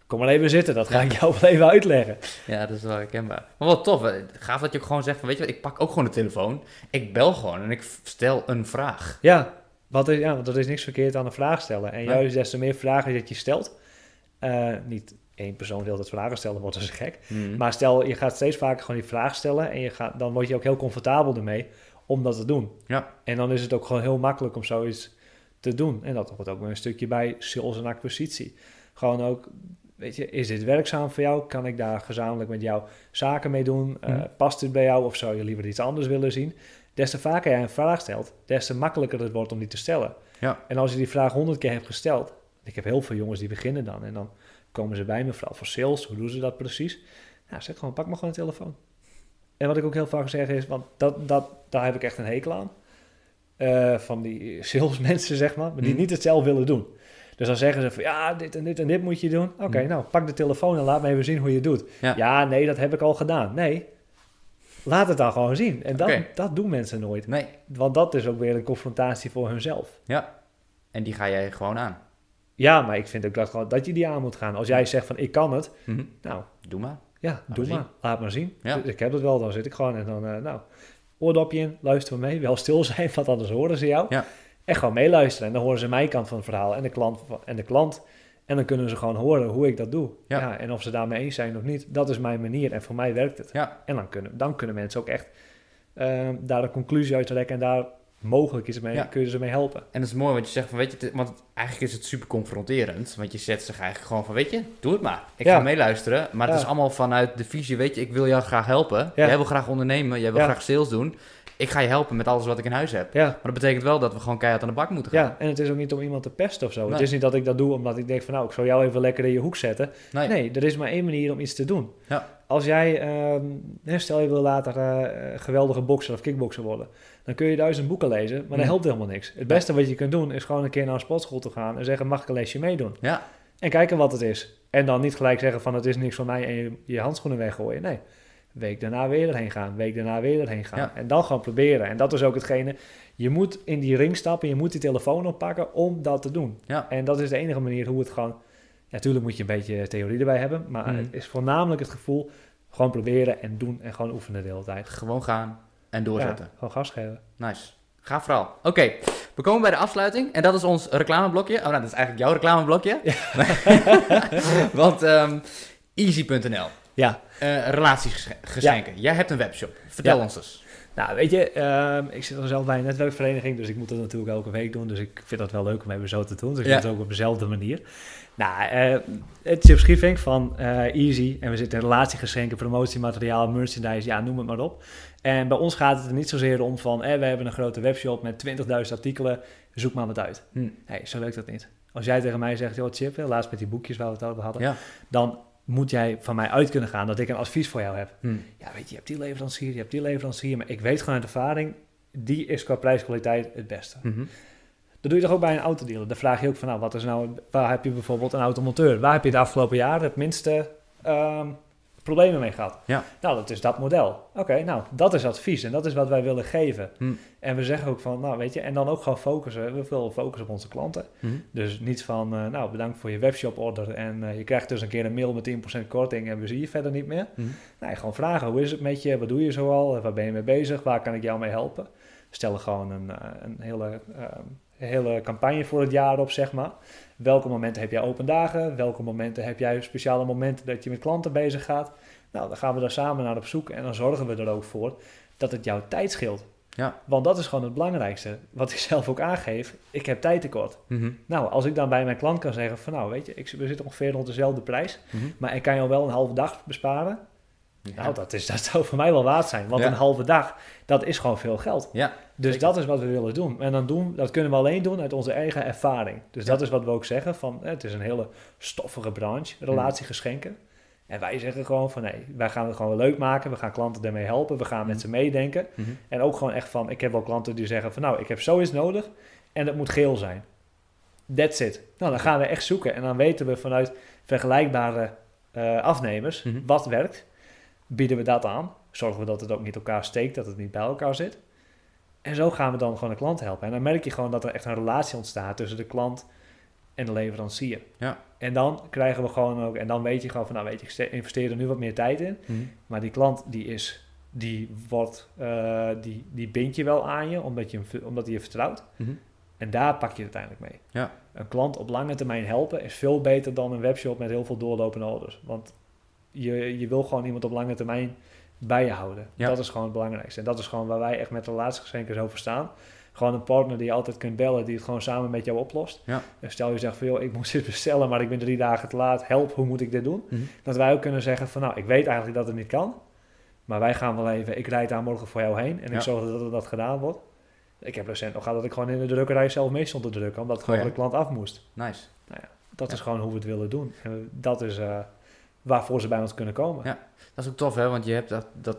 kom maar even zitten, dat ga Ja. ik jou wel even uitleggen. Ja, dat is wel herkenbaar. Maar wat tof, hè. gaaf dat je ook gewoon zegt van, weet je wat, ik pak ook gewoon de telefoon, ik bel gewoon en ik stel een vraag. Ja, wat is, ja, want er is niks verkeerd aan een vraag stellen. En juist des te meer vragen dat je stelt, eh, niet één persoon wil dat vragen stellen, wordt dus gek. Hm. Maar stel, je gaat steeds vaker gewoon die vraag stellen en je gaat, dan word je ook heel comfortabel ermee om dat te doen. Ja. En dan is het ook gewoon heel makkelijk om zoiets te doen. En dat hoort ook weer een stukje bij sales en acquisitie. Gewoon ook, weet je, is dit werkzaam voor jou? Kan ik daar gezamenlijk met jou zaken mee doen? Eh, Mhm. past dit bij jou of zou je liever iets anders willen zien? Des te vaker jij een vraag stelt, des te makkelijker het wordt om die te stellen. Ja. En als je die vraag honderd keer hebt gesteld, ik heb heel veel jongens die beginnen dan en dan komen ze bij me, vooral voor sales, hoe doen ze dat precies? Nou, zeg gewoon, pak maar gewoon een telefoon. En wat ik ook heel vaak zeg is, want dat, dat, daar heb ik echt een hekel aan. Eh, van die salesmensen, zeg maar, maar die Mhm. niet het zelf willen doen. Dus dan zeggen ze van, ja, dit en dit en dit moet je doen. Oké, Mhm. nou, pak de telefoon en laat me even zien hoe je het doet. Ja. Ja. nee, dat heb ik al gedaan. Nee, laat het dan gewoon zien. En dat, dat doen mensen nooit. Nee, Want dat is ook weer een confrontatie voor hunzelf. ja. En die ga jij gewoon aan. Ja, maar ik vind ook dat, gewoon, dat je die aan moet gaan. Als jij zegt van, ik kan het, Hm. nou, Doe maar. ja, doe maar maar. Laat maar zien. Ja. Dus ik heb het wel, dan zit ik gewoon en dan, eh, nou, oordopje in, luisteren mee. Wel stil zijn, [laughs] want anders horen ze jou. Ja. En gewoon meeluisteren. En dan horen ze mijn kant van het verhaal en de klant. En, de klant, en dan kunnen ze gewoon horen hoe ik dat doe. Ja. Ja. en of ze daarmee eens zijn of niet, dat is mijn manier. En voor mij werkt het. Ja. En dan kunnen, dan kunnen mensen ook echt eh, daar een conclusie uit trekken. En daar mogelijk is mee, Ja. kun je ze mee helpen. En dat is mooi, want je zegt van, weet je, het- want eigenlijk is het super confronterend. Want je zet zich eigenlijk gewoon van, weet je, doe het maar. Ik ga meeluisteren, maar het is allemaal vanuit de visie, weet je, ik wil jou graag helpen. Ja. Jij wil graag ondernemen, jij wil graag sales doen. Ik ga je helpen met alles wat ik in huis heb. Ja, Maar dat betekent wel dat we gewoon keihard aan de bak moeten gaan. ja, en het is ook niet om iemand te pesten of zo. Nee. Het is niet dat ik dat doe omdat ik denk van nou, ik zal jou even lekker in je hoek zetten. Nee. Nee, er is maar één manier om iets te doen. Ja. Als jij, ehm, stel je wil later eh, geweldige bokser of kickbokser worden, dan kun je duizend boeken lezen, maar dat Mm. helpt helemaal niks. Het beste wat je kunt doen is gewoon een keer naar een sportschool te gaan en zeggen mag ik een lesje meedoen? Ja. En kijken wat het is. En dan niet gelijk zeggen van het is niks voor mij en je, je handschoenen weggooien. Nee, week daarna weer erheen gaan, week daarna weer erheen gaan. Ja. En dan gewoon proberen. En dat is ook hetgene, je moet in die ring stappen, je moet die telefoon oppakken om dat te doen. Ja. En dat is de enige manier hoe het gewoon... Ja, natuurlijk moet je een beetje theorie erbij hebben, maar Mhm. het is voornamelijk het gevoel gewoon proberen en doen en gewoon oefenen de hele tijd. Gewoon gaan en doorzetten. Gewoon gas geven. Nice. Gaaf vooral. Oké, we komen bij de afsluiting. En dat is ons reclameblokje. Oh, nou, dat is eigenlijk jouw reclameblokje. [laughs] Want ehm, easy.nl. Ja, eh relatiegeschenken. Jij hebt een webshop. Vertel Ja. ons eens. nou weet je, ehm, ik zit er zelf bij een netwerkvereniging, dus ik moet dat natuurlijk elke week doen. Dus ik vind dat wel leuk om even zo te doen. Dus ik Ja. doe het ook op dezelfde manier. Nou, eh, het Chip Schiefink van eh, Easy. En we zitten in relatiegeschenken, promotiemateriaal, merchandise, ja, noem het maar op. En bij ons gaat het er niet zozeer om van, eh, we hebben een grote webshop met 20.000 artikelen, zoek maar wat uit. Hm. Nee, zo werkt dat niet. Als jij tegen mij zegt, joh Chip, laatst met die boekjes waar we het over hadden, Ja. dan moet jij van mij uit kunnen gaan dat ik een advies voor jou heb. Hm. Ja, weet je, je hebt die leverancier, je hebt die leverancier, maar ik weet gewoon uit ervaring, die is qua prijskwaliteit het beste. Mhm. Dat doe je toch ook bij een autodealer. Dan vraag je ook van, nou, wat is nou, waar heb je bijvoorbeeld een automonteur? Waar heb je de afgelopen jaren het minste ehm, problemen mee gehad? Ja. Nou, dat is dat model. Oké, nou, dat is advies en dat is wat wij willen geven. Hm. En we zeggen ook van, nou, weet je, en dan ook gewoon focussen. We willen focussen op onze klanten. Mhm. Dus niet van, eh, nou, bedankt voor je webshop order en eh, je krijgt dus een keer een mail met 10% korting en we zien je verder niet meer. Mhm. Nee, gewoon vragen, hoe is het met je? Wat doe je zoal? Waar ben je mee bezig? Waar kan ik jou mee helpen? Stellen gewoon een, eh, een hele, hele campagne voor het jaar op, zeg maar. Welke momenten heb jij open dagen? Welke momenten heb jij speciale momenten dat je met klanten bezig gaat? Nou, dan gaan we daar samen naar op zoek en dan zorgen we er ook voor dat het jouw tijd scheelt. Ja. Want dat is gewoon het belangrijkste. Wat ik [laughs] zelf ook aangeef, ik heb tijd tekort. Mhm. Nou, als ik dan bij mijn klant kan zeggen van nou, weet je, ik, we zitten ongeveer rond dezelfde prijs, Mhm. maar ik kan jou wel een halve dag besparen. Ja. Nou, dat, is, dat [laughs] zou voor mij wel waard zijn, want Ja. een halve dag, dat is gewoon veel geld. Ja, Dus Zeker. dat is wat we willen doen. En dan doen, dat kunnen we alleen doen uit onze eigen ervaring. Dus dat is wat we ook zeggen van, het is een hele stoffige branche, relatiegeschenken. En wij zeggen gewoon van, nee, wij gaan het gewoon leuk maken. We gaan klanten daarmee helpen. We gaan met Mhm. ze meedenken. Mhm. En ook gewoon echt van, ik heb wel klanten die zeggen van, nou, ik heb zoiets nodig en het moet geel zijn. That's it. Nou, dan gaan we echt zoeken en dan weten we vanuit vergelijkbare eh, afnemers Mhm. wat werkt. Bieden we dat aan. Zorgen we dat het ook niet elkaar steekt, dat het niet bij elkaar zit. En zo gaan we dan gewoon de klant helpen. En dan merk je gewoon dat er echt een relatie ontstaat tussen de klant en de leverancier. Ja. En dan krijgen we gewoon ook, en dan weet je gewoon van, nou weet je, ik ste- investeer er nu wat meer tijd in. Mhm. Maar die klant die is, die wordt, eh, die, die bind je wel aan je, omdat je omdat hij je vertrouwt. Mhm. En daar pak je het uiteindelijk mee. Ja. Een klant op lange termijn helpen is veel beter dan een webshop met heel veel doorlopende orders. Want je, je wil gewoon iemand op lange termijn bij je houden. Ja. Dat is gewoon het belangrijkste. En dat is gewoon waar wij echt met relatiegeschenkers over staan. Gewoon een partner die je altijd kunt bellen, die het gewoon samen met jou oplost. Ja. En stel je zegt van, joh, ik moet dit bestellen, maar ik ben drie dagen te laat. Help, hoe moet ik dit doen? Mhm. Dat wij ook kunnen zeggen van, nou, ik weet eigenlijk dat het niet kan. Maar wij gaan wel even, ik rijd daar morgen voor jou heen. En Ja. ik zorg dat dat gedaan wordt. Ik heb recent nog gehad dat ik gewoon in de drukkerij zelf mee stond te drukken. Omdat het gewoon Oh ja. van de klant af moest. Nice. Dat Ja. is gewoon hoe we het willen doen. En dat is eh, waarvoor ze bij ons kunnen komen. Ja. Dat is ook tof, hè? Want je hebt dat, dat,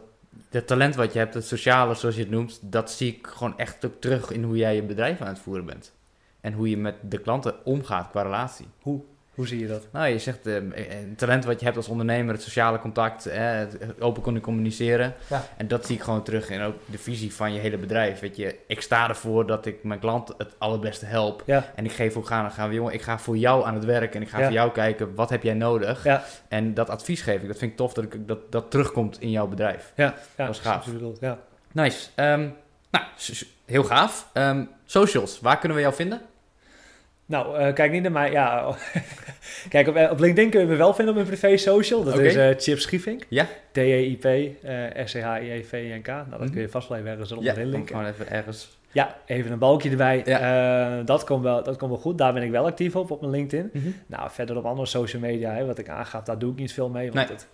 dat talent wat je hebt, het sociale, zoals je het noemt, dat zie ik gewoon echt ook terug in hoe jij je bedrijf aan het voeren bent. En hoe je met de klanten omgaat qua relatie. Hoe zie je dat? Nou, je zegt eh, een talent wat je hebt als ondernemer, het sociale contact, eh, het open kunnen communiceren. Ja. En dat zie ik gewoon terug in ook de visie van je hele bedrijf. Weet je, ik sta ervoor dat ik mijn klant het allerbeste help. Ja, En ik geef ook gaan, gaan we, jongen, ik ga voor jou aan het werk en ik ga Ja. voor jou kijken, wat heb jij nodig? En dat advies geef ik. Dat vind ik tof dat ik, dat, dat terugkomt in jouw bedrijf. ja, Dat is gaaf. Nice. Ehm, nou, heel gaaf. Ehm, socials, waar kunnen we jou vinden? Nou, eh, kijk niet naar mij. Ja, [laughs] kijk, op, op LinkedIn kun je me wel vinden op mijn privé social. Dat is eh Chip Schiefink. Ja. T-E-I-P, eh S-C-H-I-E-V-I-N-K. Nou, dat Mhm. kun je vast wel even ergens Ja, onderin kom linken. gewoon even ergens. Ja, even een balkje erbij. Eh, dat, komt wel, dat komt wel goed. Daar ben ik wel actief op, op mijn LinkedIn. Nou, verder op andere social media, hè, wat ik aangaf, daar doe ik niet veel mee. Want Nee. het,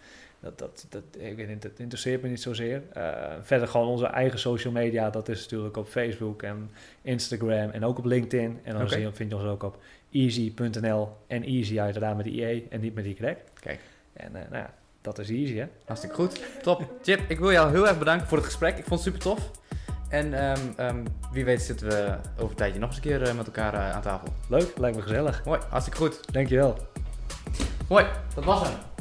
dat, dat, dat, ik weet niet, dat interesseert me niet zozeer. Eh, verder gewoon onze eigen social media. Dat is natuurlijk op Facebook en Instagram en ook op LinkedIn. En dan zie je, vind je ons ook op easy.nl. En easy uiteraard met IE en niet met Y. Kijk. En eh, nou ja, dat is easy hè. Hartstikke goed. Top. Chip, ik wil jou heel erg bedanken voor het gesprek. Ik vond het super tof. En ehm, ehm, wie weet zitten we over een tijdje nog eens een keer eh, met elkaar aan tafel. Leuk, lijkt me gezellig. Mooi, hartstikke goed. Dankjewel. Mooi, dat was hem.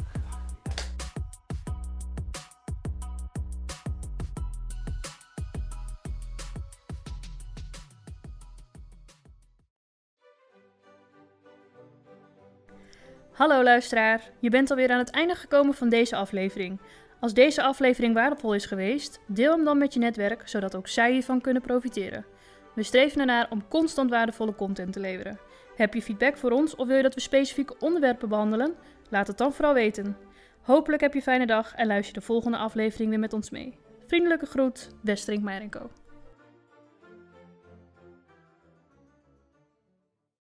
Hallo luisteraar, je bent alweer aan het einde gekomen van deze aflevering. Als deze aflevering waardevol is geweest, deel hem dan met je netwerk, zodat ook zij hiervan kunnen profiteren. We streven ernaar om constant waardevolle content te leveren. Heb je feedback voor ons of wil je dat we specifieke onderwerpen behandelen? Laat het dan vooral weten. Hopelijk heb je een fijne dag en luister de volgende aflevering weer met ons mee. Vriendelijke groet, Westerink Meirenko.